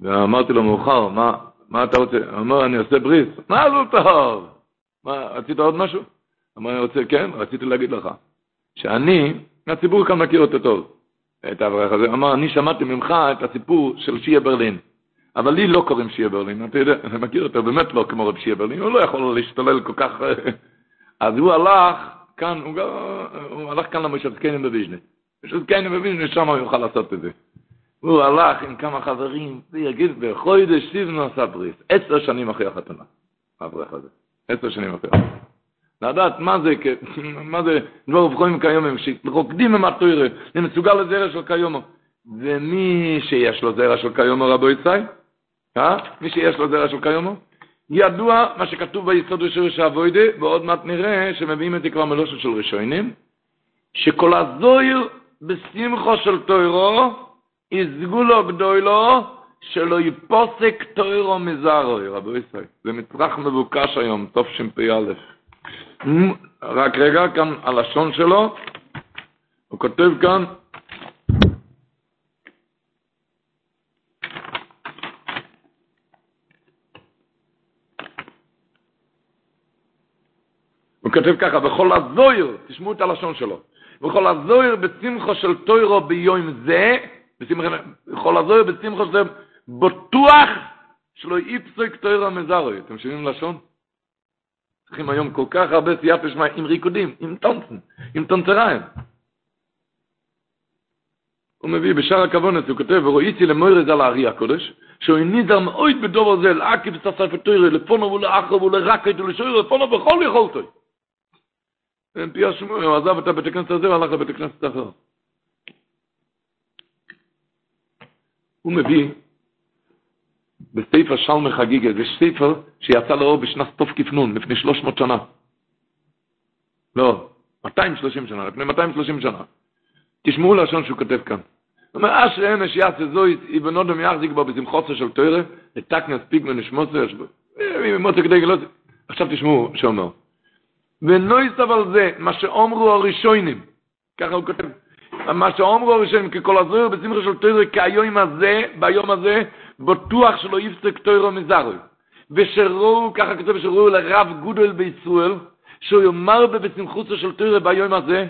ואמרתי לו מאוחר, מה, מה אתה רוצה? הוא אמר, אני עושה בריס. מה לא טוב? מה, רצית עוד משהו? אמר, אני רוצה, כן, רציתי להגיד לך, שאני, הציבור כאן מכיר אותו טוב, את האברך הזה, אמר, אני שמעתי ממך את הסיפור של שיה ברלין, אבל לי לא קוראים שיה ברלין, אתה יודע, אני מכיר אותו, באמת לא כמו רב שיה ברלין, הוא לא יכול להשתולל כל כך, אז הוא הלך כאן, הוא, הוא הלך כאן למושבקנים בביז'נס, משבקנים בביז'נס, שם הוא יוכל לעשות את זה. הוא הלך עם כמה חברים, ויגיד, בחודש סיבנו עשה בריס, עשר שנים אחרי החתונה, האברך הזה, עשר שנים אחרי החתונה. לדעת מה זה, מה זה דבר ובחורים כיומם, שרוקדים עם התוירה, זה מסוגל לזרע של כיומו. ומי שיש לו זרע של כיומו, רבו יצאי, אה? מי שיש לו זרע של כיומו, ידוע מה שכתוב ביסוד ראשון של אבוידה, ועוד מעט נראה שמביאים את כבר מלושת של ראשונים, שכל הזויר בשמחו של תוירו, יזגו לו גדולו, שלא יפוסק תוירו מזרוי, רבו ישראל. זה מצרך מבוקש היום, תשפ"א. רק רגע, כאן הלשון שלו, הוא כותב כאן, הוא כותב ככה, בכל הזויר, תשמעו את הלשון שלו, בכל הזויר בשמחו של תוירו ביום זה, בכל הזויר בשמחו של בטוח שלא יפסק תוירו מזרוי. אתם שומעים לשון? צריכים היום כל כך הרבה סייפה שמע עם ריקודים, עם טונצן, עם טונצריים. הוא מביא בשער הכוונס, הוא כותב, ורואיתי למוירז על הארי הקודש, שהוא ניזר מאוד בדובר זה, לעקיב את הספר תוירה, לפונו ולאחר ולרקת ולשויר, לפונו בכל יכולתו. אין פי השמוע, הוא עזב את הבית הכנסת הזה והלך לבית הכנסת האחר. הוא מביא בספר שלמה חגיגה, זה ספר שיצא לאור בשנת תוף כפנון, לפני 300 שנה. לא, 230 שנה, לפני 230 שנה. תשמעו לשון שהוא כותב כאן. הוא אומר, אשר אמש יעשה זוי, אבנודם יחזיק בו בשמחוצה של תוירה, לתקנס פיג ונשמוצה, מוצא כדי גלות. עכשיו תשמעו שאומר. ונויס אבל זה, מה שאומרו הראשונים, ככה הוא כותב, מה שאומרו הראשונים, ככל הזויר בשמחה של תוירה, כהיום הזה, ביום הזה, בטוח שלא יפסק תוירו מזרוי. ושראו, ככה כתוב, שראו לרב גודל בישראל, שהוא יאמר בבשמחוצה של תוירו ביום הזה,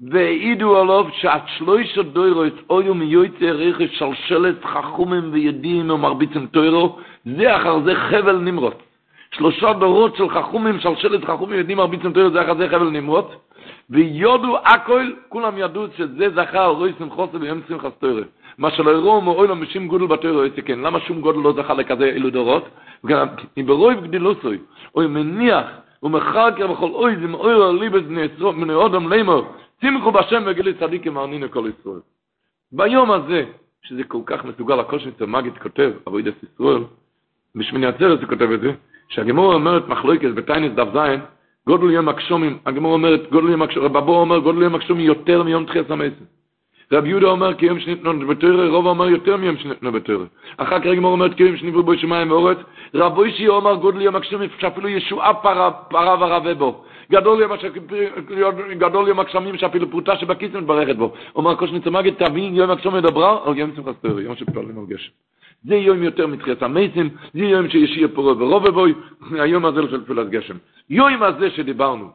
והעידו עליו שעד שלוש דוירוס אויו מיועצי רכש שלשלת חכומים וידים ומרביצים תוירו, זה אחר זה חבל נמרות. שלושה דורות של חכומים, שלשלת חכומים מרביצים תוירו, זה אחר זה חבל נמרות. ויודו הכל, כולם ידעו שזה זכה על רוי שמחוסה ביום שמחס תוירו. מה שלא יראו מאוי לו משום גודל בתוירו יסכן. למה שום גודל לא זכה לכזה אילו דורות? אם ברוי גדילוסוי, או אם מניח ומחקר בכל אוי זה מאוי לו ליבס בני אודם לימור, שמחו בשם וגילי צדיקים ארנינו כל ישראל. ביום הזה, שזה כל כך מסוגל, הכל שנצא מגיד כותב, אבוידס ישראל, בשמיני עצרת הוא כותב את זה, שהגמור אומרת מחלוקת בטיינס דף זין, גודל יום הקשומים, הגמור אומרת, גודל יום הקשומים, רבבו אומר, גודל יום הקשומים יותר מיום תחייס המסר. רב יהודה אומר כי יום שניתנו בתורה, רוב אומר יותר מיום שניתנו בתורה. אחר כך גמור אומרת כי יום שנבראו בו שמיים ואורץ, רב אישי אומר גודל יום הקשומים, שאפילו ישועה פרה, ורבה בו. גדול יום, גדול יום הקשמים שאפילו פרוטה שבכיס מתברכת בו. אומר קושניץ מגד, תבין יום הקשמים מדברה על יום שמחת תורה, יום שפתולים על גשם. זה יום יותר מתחיית המסים, זה יום שישיה פורה ורוב בוי, היום הזה של תפילת גשם. יום הזה שדיברנו,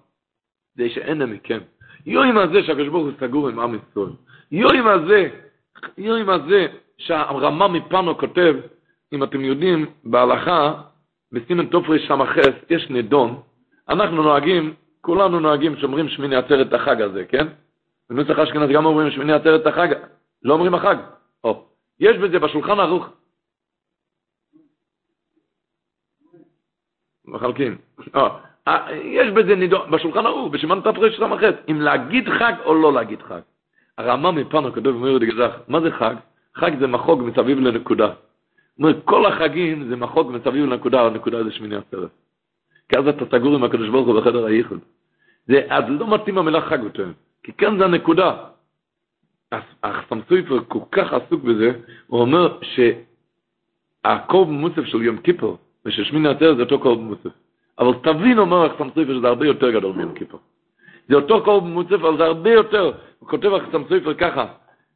זה שאין מכם. יום הזה שהקדוש ברוך הוא סגור עם עם ישראל. יום הזה, יום הזה שהרמה מפנו כותב, אם אתם יודעים, בהלכה, בסימן תופרי סמ"ס יש נדון, אנחנו נוהגים, כולנו נוהגים שאומרים שמיני עצרת החג הזה, כן? בנוסח אשכנז גם אומרים שמיני עצרת החג, לא אומרים החג. או, יש בזה בשולחן ערוך. מחלקים. או, אה, יש בזה נידון, בשולחן ערוך, בסימן תופרי סמ"ס, אם להגיד חג או לא להגיד חג. הרמב"ם מפנו הקדוש אומר גזח, מה זה חג? חג זה מחוג מסביב לנקודה. אומר, כל החגים זה מחוג מסביב לנקודה, הנקודה זה שמיני עצרת. כי אז אתה סגור עם הקדוש ברוך הוא בחדר הייחוד. זה, אז לא מתאים המילה חג יותר, כי כאן זה הנקודה. החסם סופר כל כך עסוק בזה, הוא אומר שהקורב מוסף של יום כיפור ושל שמיני עצרת זה אותו קורב מוסף. אבל תבין, אומר החסם סופר, שזה הרבה יותר גדול מיום כיפור. זה אותו קורב מוסף, אבל זה הרבה יותר. הוא כותב החסם סופר ככה,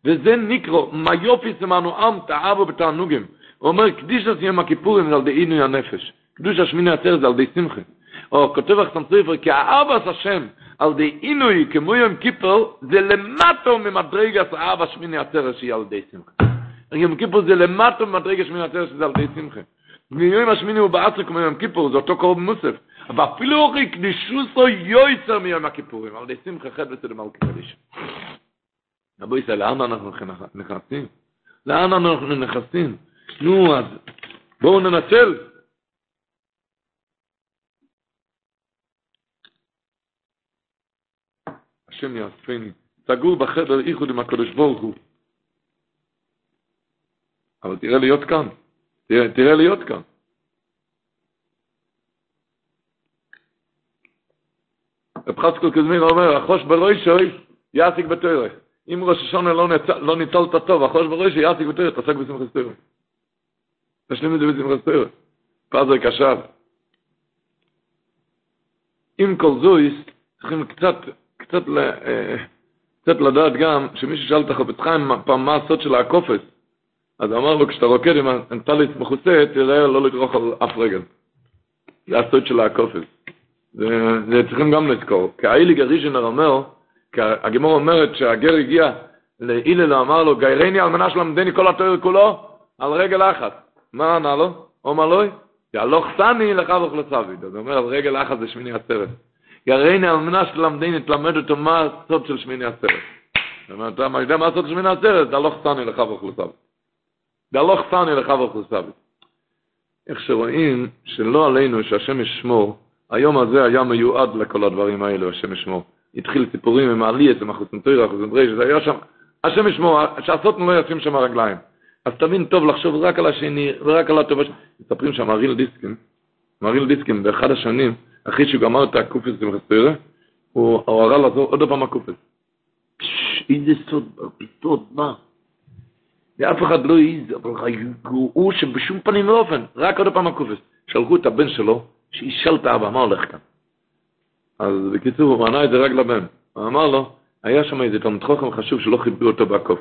וזה נקרו, מה יופי סמנו עם תאבו בתענוגים. הוא אומר, קדיש את יום הכיפורים זה על די עינוי הנפש. קדוש השמיני עצרת זה על די שמחה. או כותב החסם סופר, כי האבס השם על די עינוי כמו יום כיפור, זה למטו ממדרגס האבס שמיני עצרת שהיא על די שמחה. יום כיפור זה למטו ממדרגס שמיני עצרת שזה על די שמחה. ויום השמיני הוא בעצר כמו יום כיפור, זה אותו קרוב מוסף. אבל אפילו אורי קדישוסו יויצר מיום הכיפורים, על די שמחה חד מלכי קדיש. רבו ישראל, לאן אנחנו נכנסים? לאן אנחנו נכנסים? נו, אז בואו ננצל. השם יאספני, סגור בחדר איחוד עם הקדוש ברוך הוא. אבל תראה להיות כאן, תראה, תראה להיות כאן. רב חסקו קזמין אומר, החוש ברוי שוי, יעסיק בתורך. אם ראש השונה לא. לא ניצלת טוב, החוש ברוי שוי, יעסיק בתורך, תעסק בשמחת תורך. תשלים את זה בשמחת תורך. פאזר קשב. עם כל זויס, צריכים קצת קצת, קצת לדעת גם, שמישהו שאל את החפץ חיים פעם מה הסוד של הקופץ, אז אמר לו, כשאתה רוקד עם הטליס מכוסה, תראה לא לדרוך על אף רגל. זה הסוד של הקופץ. זה, צריכים גם לזכור. כי האיליג הריז'נר אומר, כי הגמור אומרת שהגר הגיע להילל, אמר לו, גיירני על מנה שלמדני כל התואר כולו, על רגל אחת. מה ענה לו? אומר לו, יהלוך סני לך וכלצווי. זאת אומרת, על רגל אחת זה שמיני עצרת. יראיני על מנה שלמדני תלמד אותו מה הסוד של שמיני עצרת. זאת אומרת, אתה יודע מה הסוד של שמיני עצרת? דלוך סני לך וכלצווי. דלוך סני לך וכלצווי. איך שרואים שלא עלינו שהשם ישמור, היום הזה היה מיועד לכל הדברים האלו, השם ישמור. התחיל סיפורים עם העלייס, עם החוסנטויר, החוסנטויר, שזה היה שם, השם ישמור, שהסוטנו לא ישים שם רגליים. אז תבין טוב לחשוב רק על השני, ורק על הטובה. מספרים שם אריל דיסקין, אריל דיסקין, באחד השנים, אחרי שהוא גמר את הקופס עם חסטרה, הוא הראה לעזור עוד פעם הקופס. איזה סוד, סוד, מה? ואף אחד לא העז, אבל הוא שבשום פנים ואופן, רק עוד פעם הקופס. שלחו את הבן שלו, שישאל את האבא, מה הולך כאן? אז בקיצור, הוא ענה את זה רק לבן. הוא אמר לו, היה שם איזה תלמיד חוכם חשוב שלא חיברו אותו בקוף.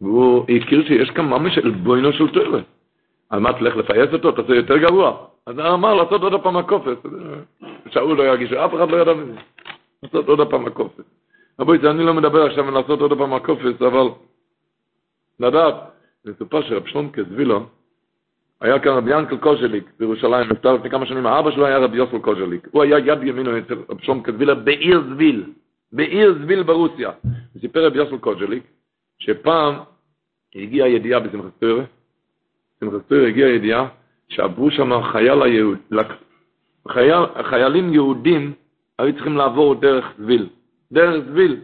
והוא הכיר שיש כאן ממש בוינו של תואר. על מה תלך לפייס אותו? תעשה יותר גרוע. אז הוא אמר לעשות עוד פעם הקופס. שאול לא ירגיש, אף אחד לא ידע מזה. לעשות עוד פעם הקופס. רבוי, אני לא מדבר עכשיו על לעשות עוד פעם הקופס, אבל לדעת, מסופר שרב שלום קזבילו, היה כאן רבי ינקל קוז'ליק בירושלים, נפטר לפני כמה שנים, האבא שלו היה רבי יוסל קוז'ליק. הוא היה יד ימינו אצל רב שלום קזבילה בעיר זביל, בעיר זביל ברוסיה. סיפר רבי יוסל קוז'ליק, שפעם הגיעה ידיעה בשמחת תורה הגיעה ידיעה שעברו שם חייל היהוד, חייל, חיילים יהודים היו צריכים לעבור דרך זביל, דרך זביל.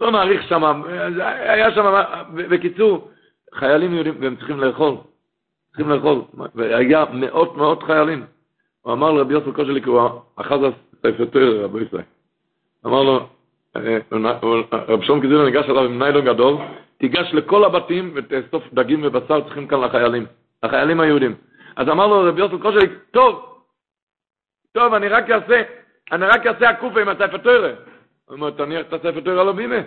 לא נאריך שם, היה שם, בקיצור, חיילים יהודים, והם צריכים לאכול, צריכים לאכול, והיה מאות מאות חיילים. הוא אמר לרבי יוסף קושליק, הוא אחז הספר תורה, רבי ישראל. אמר לו, רב שלום קזילה ניגש אליו עם ניילון גדול, תיגש לכל הבתים ותאסוף דגים ובשר צריכים כאן לחיילים, החיילים היהודים. אז אמר לו רבי יוסף קושליק, טוב, טוב, אני רק אעשה, אני רק אעשה הקופה עם הספר תורה. הוא אומר, תניח את הספר תורה לא בימה.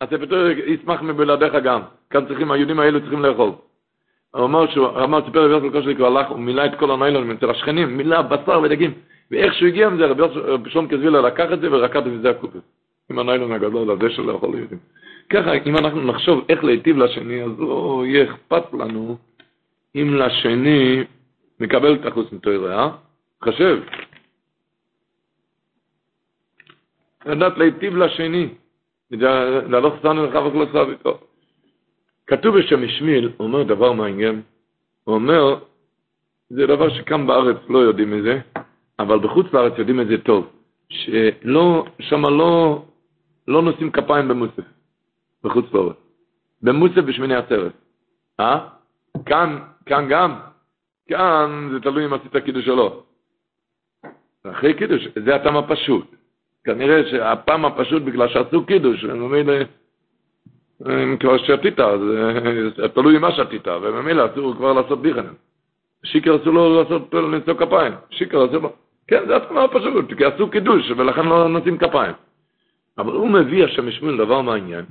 הספר תורה ישמח מבלעדיך גם. כאן צריכים, היהודים האלו צריכים לאכול. הוא אמר שהוא, אמר, סיפר רבי יוסף קושליק, הוא הלך, הוא מילא את כל הניילונים אצל השכנים, מילא בשר ודגים. ואיך שהוא הגיע מזה, רבי שלום קזבילה לקח את זה ורקד מזה הקופה. עם הניילון הגדול הזה של לאכול יהודים. ככה, אם אנחנו נחשוב איך להיטיב לשני, אז לא יהיה אכפת לנו אם לשני מקבל את החוץ מתוירה, אה? חשב. לדעת להיטיב לשני, להלוך סנו לך וכל עשה ביתו. כתוב בשם ישמיל, הוא אומר דבר מעניין, הוא אומר, זה דבר שכאן בארץ לא יודעים מזה, אבל בחוץ לארץ יודעים את זה טוב, שלא, שמה לא, לא נושאים כפיים במוסף, בחוץ לארץ. במוסף בשמיני עצרת. אה? כאן, כאן גם, כאן זה תלוי אם עשית קידוש או לא. אחרי קידוש, זה הטעם הפשוט. כנראה שהפעם הפשוט בגלל שעשו קידוש, וממילא, כבר שתית, אז תלוי מה שתית, וממילא אסור כבר לעשות דיכנן. שיקר אסור לו לעשות, לנסוע כפיים. שיקר אסור לו. כן, זה הטעם הפשוט, כי עשו קידוש, ולכן לא נותנים כפיים. אבל הוא מביא, השם ישמעאל, דבר מעניין,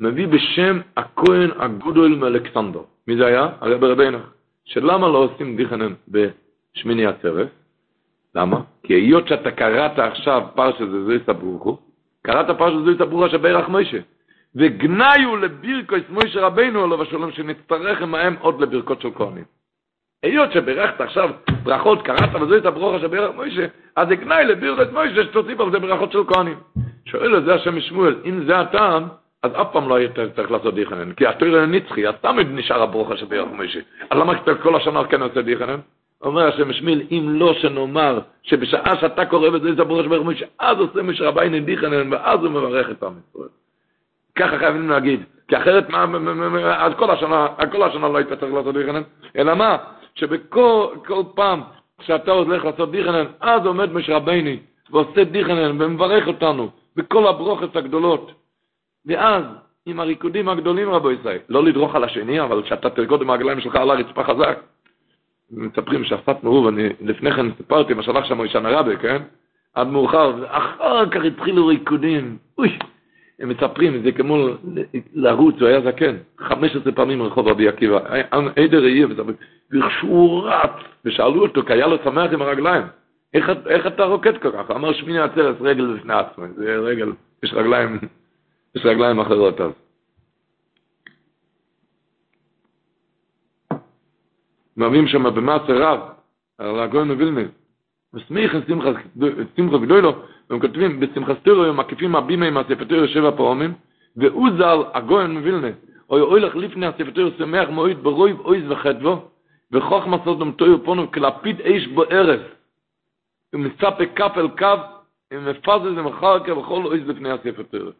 מביא בשם הכהן הגודל מאלכסנדר. מי זה היה? הרב רבינך. שלמה לא עושים דיכנן בשמיני עצרת? למה? כי היות שאתה קראת עכשיו פרשת זויס ברוכו, קראת פרשת זויס ברוכו שברך מוישה, וגניו לבירקוס מוישה רבינו עליו השלום שנצטרך עמהם עוד לברכות של כהנים. היות שברכת עכשיו ברכות, קראת וזויס ברוכו שברך מוישה, אז גנאי לבירקוס מוישה שתוסיף על זה ברכות של כהנים. שואל את זה השם שמואל, אם זה הטעם, אז אף פעם לא היית צריך לעשות דיכנן, כי התויר נצחי, אז תמיד נשאר הברוכה שברך מוישה. אז למה כל השנה כן עושה דיכנן? אומר השם שמיל, אם לא שנאמר שבשעה שאתה קורא בזה זה בורש ברוך משה, אז עושה משה רבי נדיחנן, ואז הוא מברך את עם ישראל. ככה חייבים להגיד, כי אחרת מה, אז כל השנה, כל השנה לא היית צריך לעשות דיחנן, אלא מה, שבכל פעם שאתה הולך לעשות דיחנן, אז עומד משה ועושה דיחנן ומברך אותנו בכל הברוכת הגדולות. ואז, עם הריקודים הגדולים רבו ישראל, לא לדרוך על השני, אבל שאתה תרקוד עם הרגליים שלך על הרצפה חזק, מספרים שאסף מרוב, אני לפני כן סיפרתי מה שלח שם מוישן הרבה, כן? עד מאוחר, ואחר כך התחילו ריקודים. אוי, הם מספרים, זה כמו לרוץ, הוא היה זקן, 15 פעמים רחוב רבי עקיבא, עדר יהיה, וכשהוא רץ, ושאלו אותו, כי היה לו שמח עם הרגליים, איך, איך אתה רוקד כל כך? אמר שמיני עצרת רגל בפני עצמו, זה רגל, יש רגליים, יש רגליים אחרות אז. מביאים שם במעשה רב, על הגויין ווילנה, וסמיך שמחה גדולו, והם כותבים, בשמחה סטירו הם מקיפים הבימה עם הספטורו שבע פעמים, ואוזל הגויין ווילנה, אוי אוי לך לפני הספטורו שמח מועיד ברויב אויז וחדבו, וכוח מסות במתויו פונו כלפיד אש בו ערב, ומצפה כף אל כף, ומפזז ומחר כבכל אויז לפני הספטורו.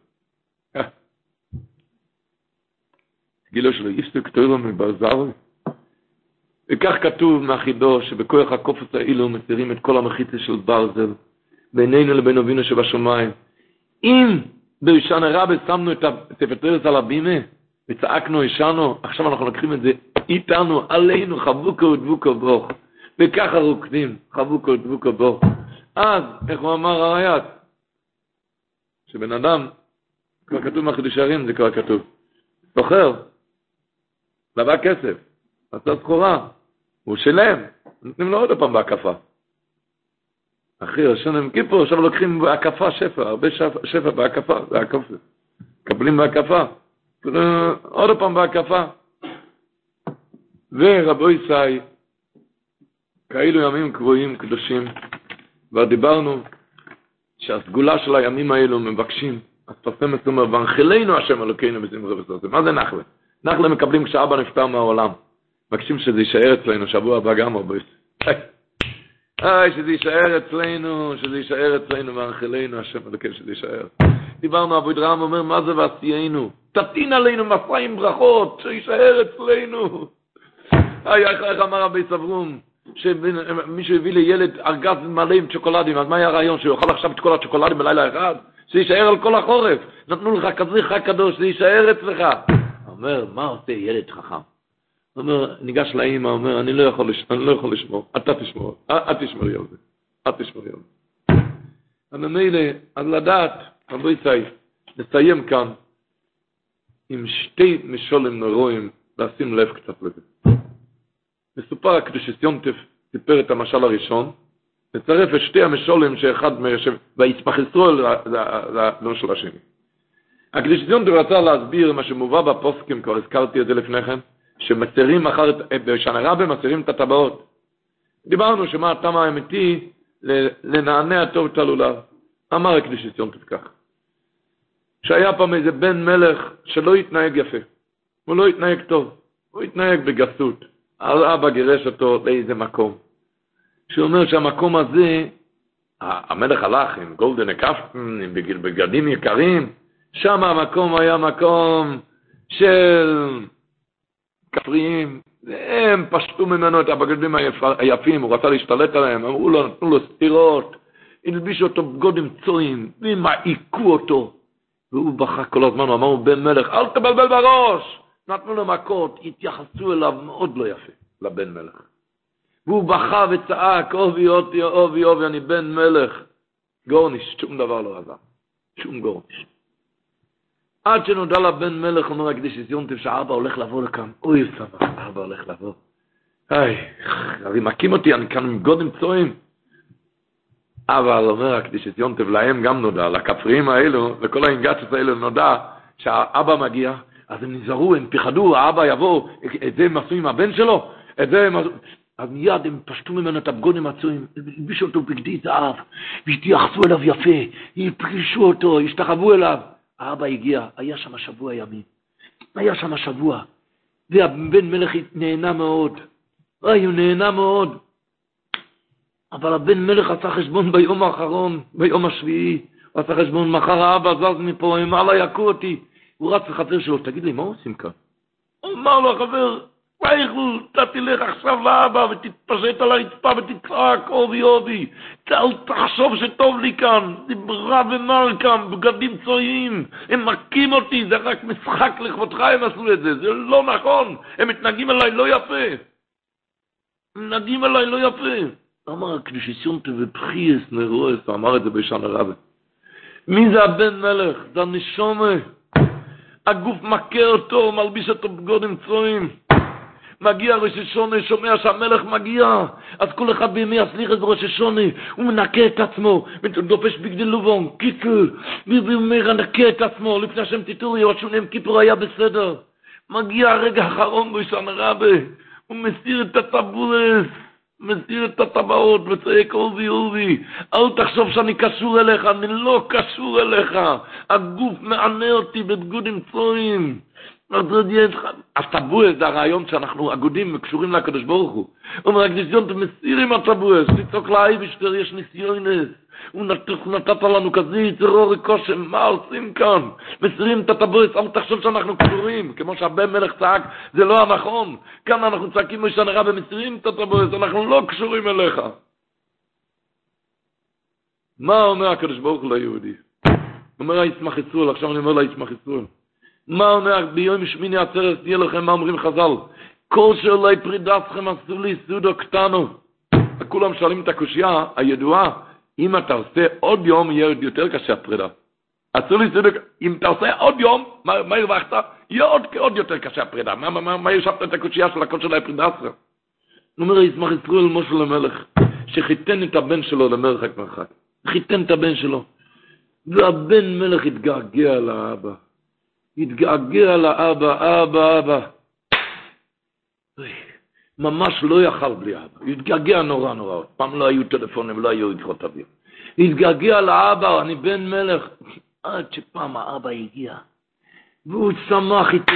גילו שלו, יפסו כתורו מברזרו, וכך כתוב מהחידו שבכוח הקופוס האילו מסירים את כל המחיצה של ברזל בינינו לבין אבינו שבשמיים. אם בישן הרבה שמנו את הספטרס על הבימה וצעקנו, ישנו, עכשיו אנחנו לוקחים את זה איתנו, עלינו, חבוקו ודבוקו בוך. וככה רוקדים, חבוקו ודבוקו בוך. אז, איך הוא אמר הרייט? שבן אדם, כבר כתוב מהחידוש הערים, זה כבר כתוב, סוחר, לבא כסף, עשה סחורה, הוא שילם, נותנים לו עוד פעם בהקפה. אחי, ראשון עם כיפור, עכשיו לוקחים בהקפה שפע, הרבה שפע, בהקפה. מקבלים בהקפה. עוד פעם בהקפה. ורבו ישי, כאלו ימים קבועים, קדושים, כבר דיברנו שהסגולה של הימים האלו מבקשים, אז פרסמת אומר, והנחילנו השם אלוקינו בשמחה וסוסם. מה זה נחלה? נחלה מקבלים כשאבא נפטר מהעולם. מבקשים שזה יישאר אצלנו, שבוע הבא גם אורבויס. איי, שזה יישאר אצלנו, שזה יישאר אצלנו, והנחילנו, השם אלוקים שזה יישאר. דיברנו, אבו דרם אומר, מה זה ועשיינו? תטין עלינו עם ברכות, שיישאר אצלנו. איי, איך אמר רבי סברום, שמישהו הביא לילד ארגז מלא עם צ'וקולדים, אז מה היה הרעיון, שהוא יאכל עכשיו את כל הצ'וקולדים בלילה אחד? שזה יישאר על כל החורף. נתנו לך כזה חג קדוש, זה יישאר אצלך. אומר, מה עושה ילד חכם? אומר, ניגש לאמא, אומר, אני לא. אני לא יכול לשמור, אתה תשמור, את תשמרי על זה, את תשמרי על זה. אז ממילא, אז לדעת, רבו יצאי, נסיים כאן עם שתי משולים נורואים, לשים לב קצת לזה. מסופר הקדושת יונטף, סיפר את המשל הראשון, לצרף את שתי המשולים שאחד מיישב, ויספחסרו לנון של השני. הקדושת יונטף רצה להסביר מה שמובא בפוסקים, כבר הזכרתי את זה לפני כן, שמסירים אחר, בשנה רבה מסירים את הטבעות. דיברנו שמה הטעם האמיתי לנענע טוב את הלולב. אמר הקדיש יום כך. שהיה פעם איזה בן מלך שלא התנהג יפה, הוא לא התנהג טוב, הוא התנהג בגסות. אבא גירש אותו לאיזה מקום. שהוא אומר שהמקום הזה, המלך הלך עם גולדן הקפטן, עם בגדים יקרים, שם המקום היה מקום של כפריים, והם פשטו ממנו את הבגדים היפים, הוא רצה להשתלט עליהם, אמרו לו, נתנו לו סטירות, הלבישו אותו בגודים צועים, והם העיקו אותו. והוא בכה כל הזמן, הוא אמר, בן מלך, אל תבלבל בראש! נתנו לו מכות, התייחסו אליו מאוד לא יפה, לבן מלך. והוא בכה וצעק, אובי אותי, אובי אובי, אני בן מלך. גורניש, שום דבר לא עזר. שום גורניש. עד שנודע לבן מלך, אומר הקדיש יונטב, שאבא הולך לבוא לכאן. אוי, סבא, אבא הולך לבוא. היי, הרי מכים אותי, אני כאן עם גודם צועים. אבל אומר הקדיש יונטב, להם גם נודע, לכפריים האלו, לכל האינגציות האלו נודע, שהאבא מגיע, אז הם נזהרו, הם פחדו, האבא יבוא, את זה הם עשו עם הבן שלו, את זה הם עשו... אז מיד הם פשטו ממנו את הבגונים הצועים, הלבישו אותו בגדי זהב, והתייחסו אליו יפה, הפרישו אותו, השתחוו אליו. האבא הגיע, היה שם שבוע ימים. היה שם שבוע. והבן מלך נהנה מאוד. אוי, הוא נהנה מאוד. אבל הבן מלך עשה חשבון ביום האחרון, ביום השביעי. הוא עשה חשבון, מחר האבא זז מפה, הלאה יכו אותי. הוא רץ לחבר שלו, תגיד לי, מה עושים כאן? אמר לו החבר, וייכו, אתה תלך עכשיו לאבא ותתפשט על הרצפה ותצעק, אובי אובי, אל תחשוב שטוב לי כאן, דיברה ומר כאן, בגדים צועים, הם מכים אותי, זה רק משחק לכבודך הם עשו את זה, זה לא נכון, הם מתנהגים אליי לא יפה. מתנהגים אליי לא יפה. אמר הקדישיסיונטה ובחייס הוא אמר את זה בשנה רבה. מי זה הבן מלך? זה הנשומה. הגוף מכה אותו, מלביש אותו בגודים צועים. מגיע ראש השונה, שומע שהמלך מגיע, אז כל אחד בימי הסליחה זה ראש השונה, הוא מנקה את עצמו, דופש בגדי לובון, קיצל, מנקה את עצמו, לפני השם תיתורי, עוד שונים כיפור היה בסדר. מגיע הרגע האחרון ראשון הרבה, הוא מסיר את הטבולס, מסיר את הטבעות וצועק אובי אובי, אל תחשוב שאני קשור אליך, אני לא קשור אליך, הגוף מענה אותי בבגודים צועים. הטבועס זה הרעיון שאנחנו אגודים וקשורים לקדוש ברוך הוא. הוא אומר, הקדיסיון, אתם מסירים לצעוק לאייבשטר, יש ניסיונס. הוא נתת לנו כזה יצרורי קושם, מה עושים כאן? מסירים את הטבועס, אל תחשוב שאנחנו קשורים, כמו שהבן מלך צעק, זה לא הנכון. כאן אנחנו צעקים מוישן הרע ומסירים את הטבועס, אנחנו לא קשורים אליך. מה אומר הקדוש ברוך הוא ליהודי? הוא אומר, הישמח יצרול, עכשיו אני אומר לה, ישמח יצרול. מה אומר ביום שמיני עצרת תהיה לכם מה אומרים חז"ל? כל שאולי פרידתכם עשו לי סודו קטנו. כולם שואלים את הקושייה הידועה אם אתה עושה עוד יום יהיה יותר קשה הפרידה. עשו לי סודו אם אתה עושה עוד יום מה, מה הרווחת? יהיה עוד, עוד יותר קשה הפרידה. מה, מה, מה, מה ישבת את הקושייה של הכל של הפרידתכם הוא אומר ישמח ישראל משה למלך שחיתן את הבן שלו למרחק מרחק. חיתן את הבן שלו. והבן מלך התגעגע לאבא התגעגע לאבא, אבא, אבא. ממש לא יכל בלי אבא. התגעגע נורא נורא. פעם לא היו טלפונים, לא היו ידחות אוויר. התגעגע לאבא, אני בן מלך. עד שפעם האבא הגיע. והוא שמח איתו.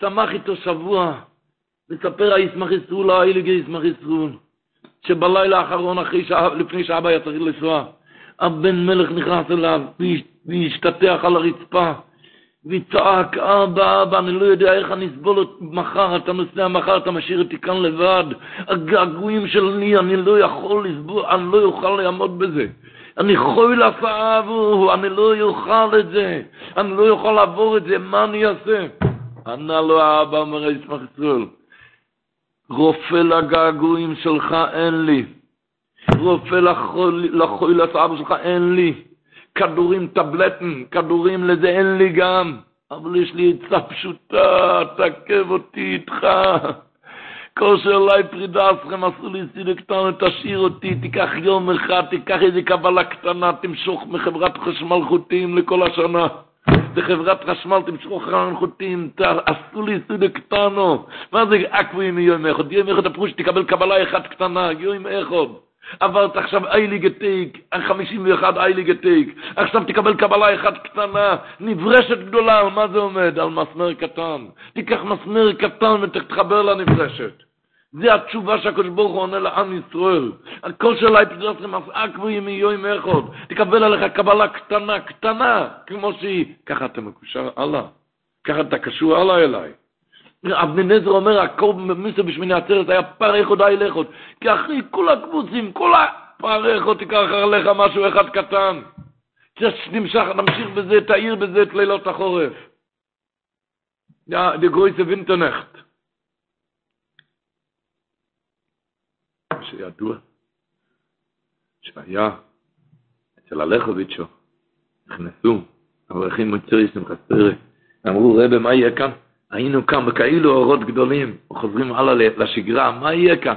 שמח איתו שבוע. מספר הישמח ישרול, האילגי ישמח ישרול. שבלילה האחרון, לפני שאבא היה צריך לנסוע, הבן מלך נכנס אליו והשתטח על הרצפה. וצעק, אבא, אבא, אני לא יודע איך אני אסבול מחר, אתה נוסע מחר, אתה משאיר אותי כאן לבד. הגעגועים שלי, אני לא יכול לסבול, אני לא אוכל לעמוד בזה. אני חוי לפעבו, אני לא אוכל את זה, אני לא יכול לעבור את זה, מה אני אעשה? ענה לו האבא, אומר ישמח ישראל, רופא לגעגועים שלך אין לי, רופא לחוי לפעבו שלך אין לי. כדורים, טבלטים, כדורים לזה אין לי גם, אבל יש לי עצה פשוטה, תעכב אותי איתך. כושר אליי פרידה אסכם, עשו לי סידה קטנה, תשאיר אותי, תיקח יום אחד, תיקח איזה קבלה קטנה, תמשוך מחברת חשמל חוטים לכל השנה. די חברת חשמל תמשכו חרן חוטים, עשו לי סודי קטנו. מה זה אקבו עם יום אחד? יום אחד הפרוש תקבל קבלה אחת קטנה, יום אחד. עברת עכשיו אייליגה תיק, 51 אייליגה תיק, עכשיו תקבל קבלה אחת קטנה, נברשת גדולה, על מה זה עומד? על מסמר קטן. תיקח מסמר קטן ותתחבר לנברשת. זה התשובה שהקדוש ברוך הוא עונה לעם ישראל. הכל של האפידרסים עקבו ימי יום אחד. תקבל עליך קבלה קטנה, קטנה, כמו שהיא. ככה אתה מקושר הלאה. ככה אתה קשור הלאה אליי. אבני נזר אומר, הכל במיסו בשמיני עצרת היה פר אחד אי לכות. כי אחרי כל הקבוצים, כל הפר אחד תיקח עליך משהו אחד קטן. נמשך, נמשיך בזה, תאיר בזה את לילות החורף. די גרויסה וינטרנכט. שידוע שהיה אצל הלכוביצ'ו, נכנסו אברכים מצרי שמחת פרק, אמרו רבי מה יהיה כאן? היינו כאן בכאילו אורות גדולים, חוזרים הלאה לשגרה, מה יהיה כאן?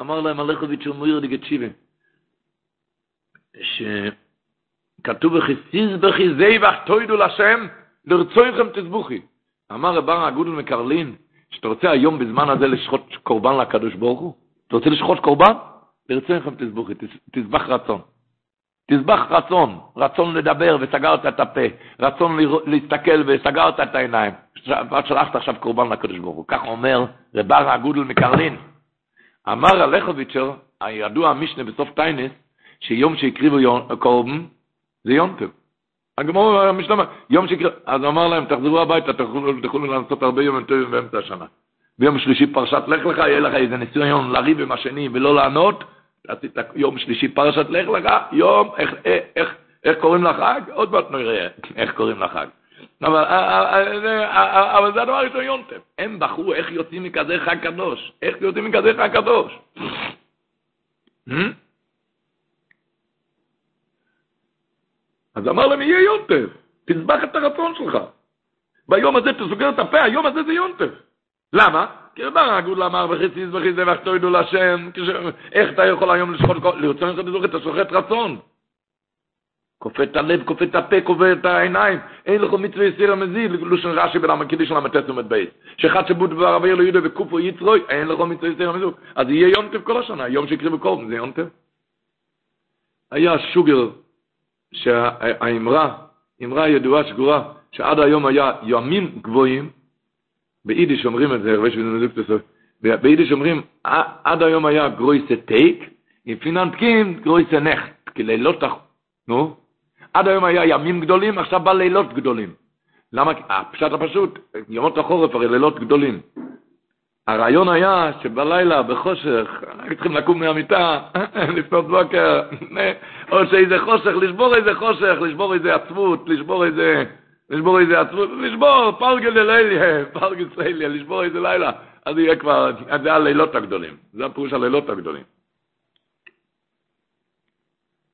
אמר להם הלכוביצ'ו מויר דגת שכתוב וכסיז בכי זייבח תוידו לשם, לרצויכם תזבוכי. אמר רבר הגודל מקרלין, שאתה רוצה היום בזמן הזה לשחוט קורבן לקדוש ברוך הוא? אתה רוצה לשחוט קורבן? ברצונכם תזבוכי, תזבח רצון. תזבח רצון, רצון לדבר וסגרת את הפה, רצון להסתכל וסגרת את העיניים. ואת שלחת עכשיו קורבן לקדוש ברוך הוא. כך אומר רבר הגודל מקרלין. אמר הלכוביצ'ר, הידוע המשנה בסוף טיינס, שיום שהקריבו קורבן, זה יום טוב. הגמור המשנה, יום שהקריבו, אז אמר להם, תחזרו הביתה, תוכלו לעשות הרבה יום טובים באמצע השנה. ביום שלישי פרשת לך לך, יהיה לך איזה ניסיון לריב עם השני ולא לענות, עשית יום שלישי פרשת לך לך, יום, איך, איך, איך, איך קוראים לחג? עוד מעט נראה איך קוראים לחג. אבל, אבל זה הדבר הראשון יונטם. הם בחרו איך יוצאים מכזה חג קדוש. איך יוצאים מכזה חג קדוש. אז אמר להם, יהיה יונטם. תזבח את הרצון שלך. ביום הזה תסוגר את הפה, היום הזה זה יונטם. למה? כי רבר הגודל אמר וחציז וחיזה וחתוידו לשם, איך אתה יכול היום לשחוט, לרצון לך לזוכר, אתה שוחט רצון. כופה את הלב, כופה את הפה, כופה את העיניים. אין לך מצווה יסיר המזיד, לושן רש"י בלמה קידיש של המטס ומת בייס. שאחד שבוד דבר אביר ליהודה וקופו יצרוי, אין לך מצווה יסיר המזיד. אז יהיה יום טב כל השנה, יום שיקריבו קורבן, זה יום טב. היה שוגר, שהאמרה, אמרה ידועה שגורה, שעד היום היה ימים גבוהים, ביידיש אומרים את זה, הרבה שזה מזוג תסוף, ביידיש אומרים, עד היום היה גרויסה טייק, עם פקים גרויסה נכט, כי לילות, נו, עד היום היה ימים גדולים, עכשיו בא לילות גדולים. למה? הפשט הפשוט, ימות החורף הרי לילות גדולים. הרעיון היה שבלילה, בחושך, אנחנו צריכים לקום מהמיטה, לפנות בוקר, או שאיזה חושך, לשבור איזה חושך, לשבור איזה עצבות, לשבור איזה... לשבור איזה עצמות, לשבור, פלגל דליליה, פלגל סליה, לשבור איזה לילה, אז יהיה כבר, זה הלילות הגדולים, זה הפירוש הלילות הגדולים.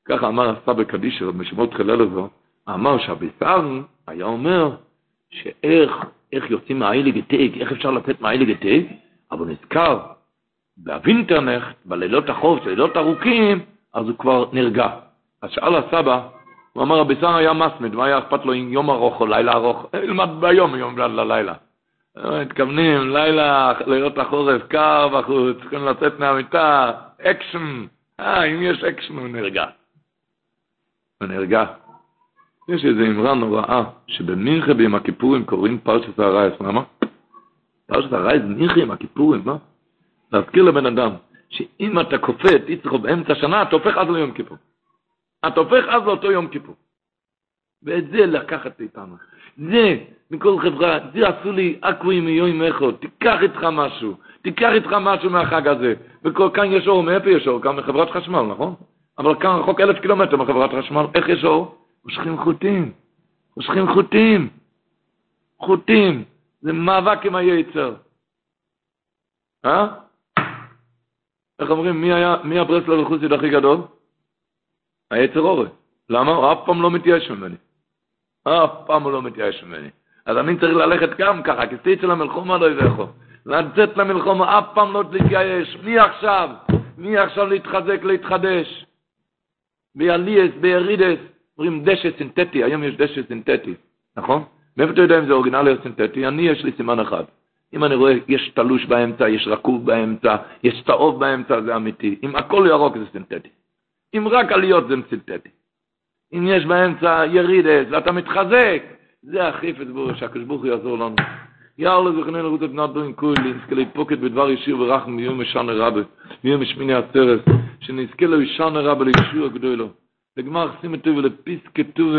ככה אמר הסבא קדישר בשמות חילל הזו, אמר שהביסר היה אומר שאיך איך יוצאים מהאילי גטייג, איך אפשר לתת מהאילי גטייג, אבל נזכר בווינטרנכט, בלילות החוף, לילות ארוכים, אז הוא כבר נרגע. אז שאל הסבא, הוא אמר, רבי היה מסמד, מה היה אכפת לו עם יום ארוך או לילה ארוך? ילמד ביום, יום ללילה. מתכוונים, לילה, לילות החורף, קר בחוץ, צריכים לצאת מהמיטה, אקשן. אה, אם יש אקשן, הוא נרגע. נרגע. יש איזו אמרה נוראה, שבמינכה ביום הכיפורים קוראים פרשת הרייס, למה? פרשת הרייס מינכה עם הכיפורים, מה? להזכיר לבן אדם, שאם אתה את יצחו באמצע השנה, אתה הופך אז ליום כיפור. אתה הופך אז לאותו יום כיפור. ואת זה לקחת איתנו. זה, מכל חברה, זה עשו לי אקווי מיום אחד, תיקח איתך משהו, תיקח איתך משהו מהחג הזה. וכאן יש אור, מאיפה יש אור? כאן מחברת חשמל, נכון? אבל כאן רחוק אלף קילומטר מחברת חשמל, איך יש אור? מושכים חוטים, מושכים חוטים, חוטים, זה מאבק עם היצר. אה? איך אומרים, מי היה, מי הברסלר לחוסיד הכי גדול? היצר אורי. למה? הוא אף פעם לא מתייאש ממני. אף פעם הוא לא מתייאש ממני. אז אני צריך ללכת גם ככה, כי סייצי למלחומה על אויבחו. לצאת למלחומה, אף פעם לא להתייאש. מי עכשיו? מי עכשיו להתחזק, להתחדש? בעליאס, בירידס, אומרים דשא סינתטי, היום יש דשא סינתטי. נכון? מאיפה אתה יודע אם זה אורגינלי או סינתטי? אני, יש לי סימן אחד. אם אני רואה, יש תלוש באמצע, יש רקוב באמצע, יש צהוב באמצע, זה אמיתי. אם הכל ירוק זה סינתטי. אם רק עליות זה סינתטי. אם יש באמצע ירידס ואתה מתחזק, זה הכי פסבור, שהקדוש ברוך הוא יעזור לנו. Ja, alle so gnen gut not doing cool in skele pocket mit war yishir berachn yom shan rabbe. Yom shmini atzeres, שנזכלו ישן רב לישוע גדולו. לגמר שים טוב לפיס כתוב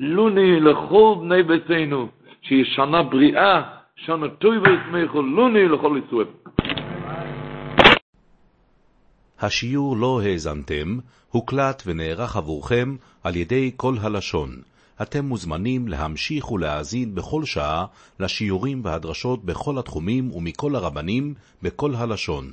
לוני לכל בני ביתנו, שהיא שנה בריאה, שנה טוב ויתמכו, לוני לכל ישראל. השיעור לא האזנתם, הוקלט ונערך עבורכם על ידי כל הלשון. אתם מוזמנים להמשיך ולהאזין בכל שעה לשיעורים והדרשות בכל התחומים ומכל הרבנים בכל הלשון.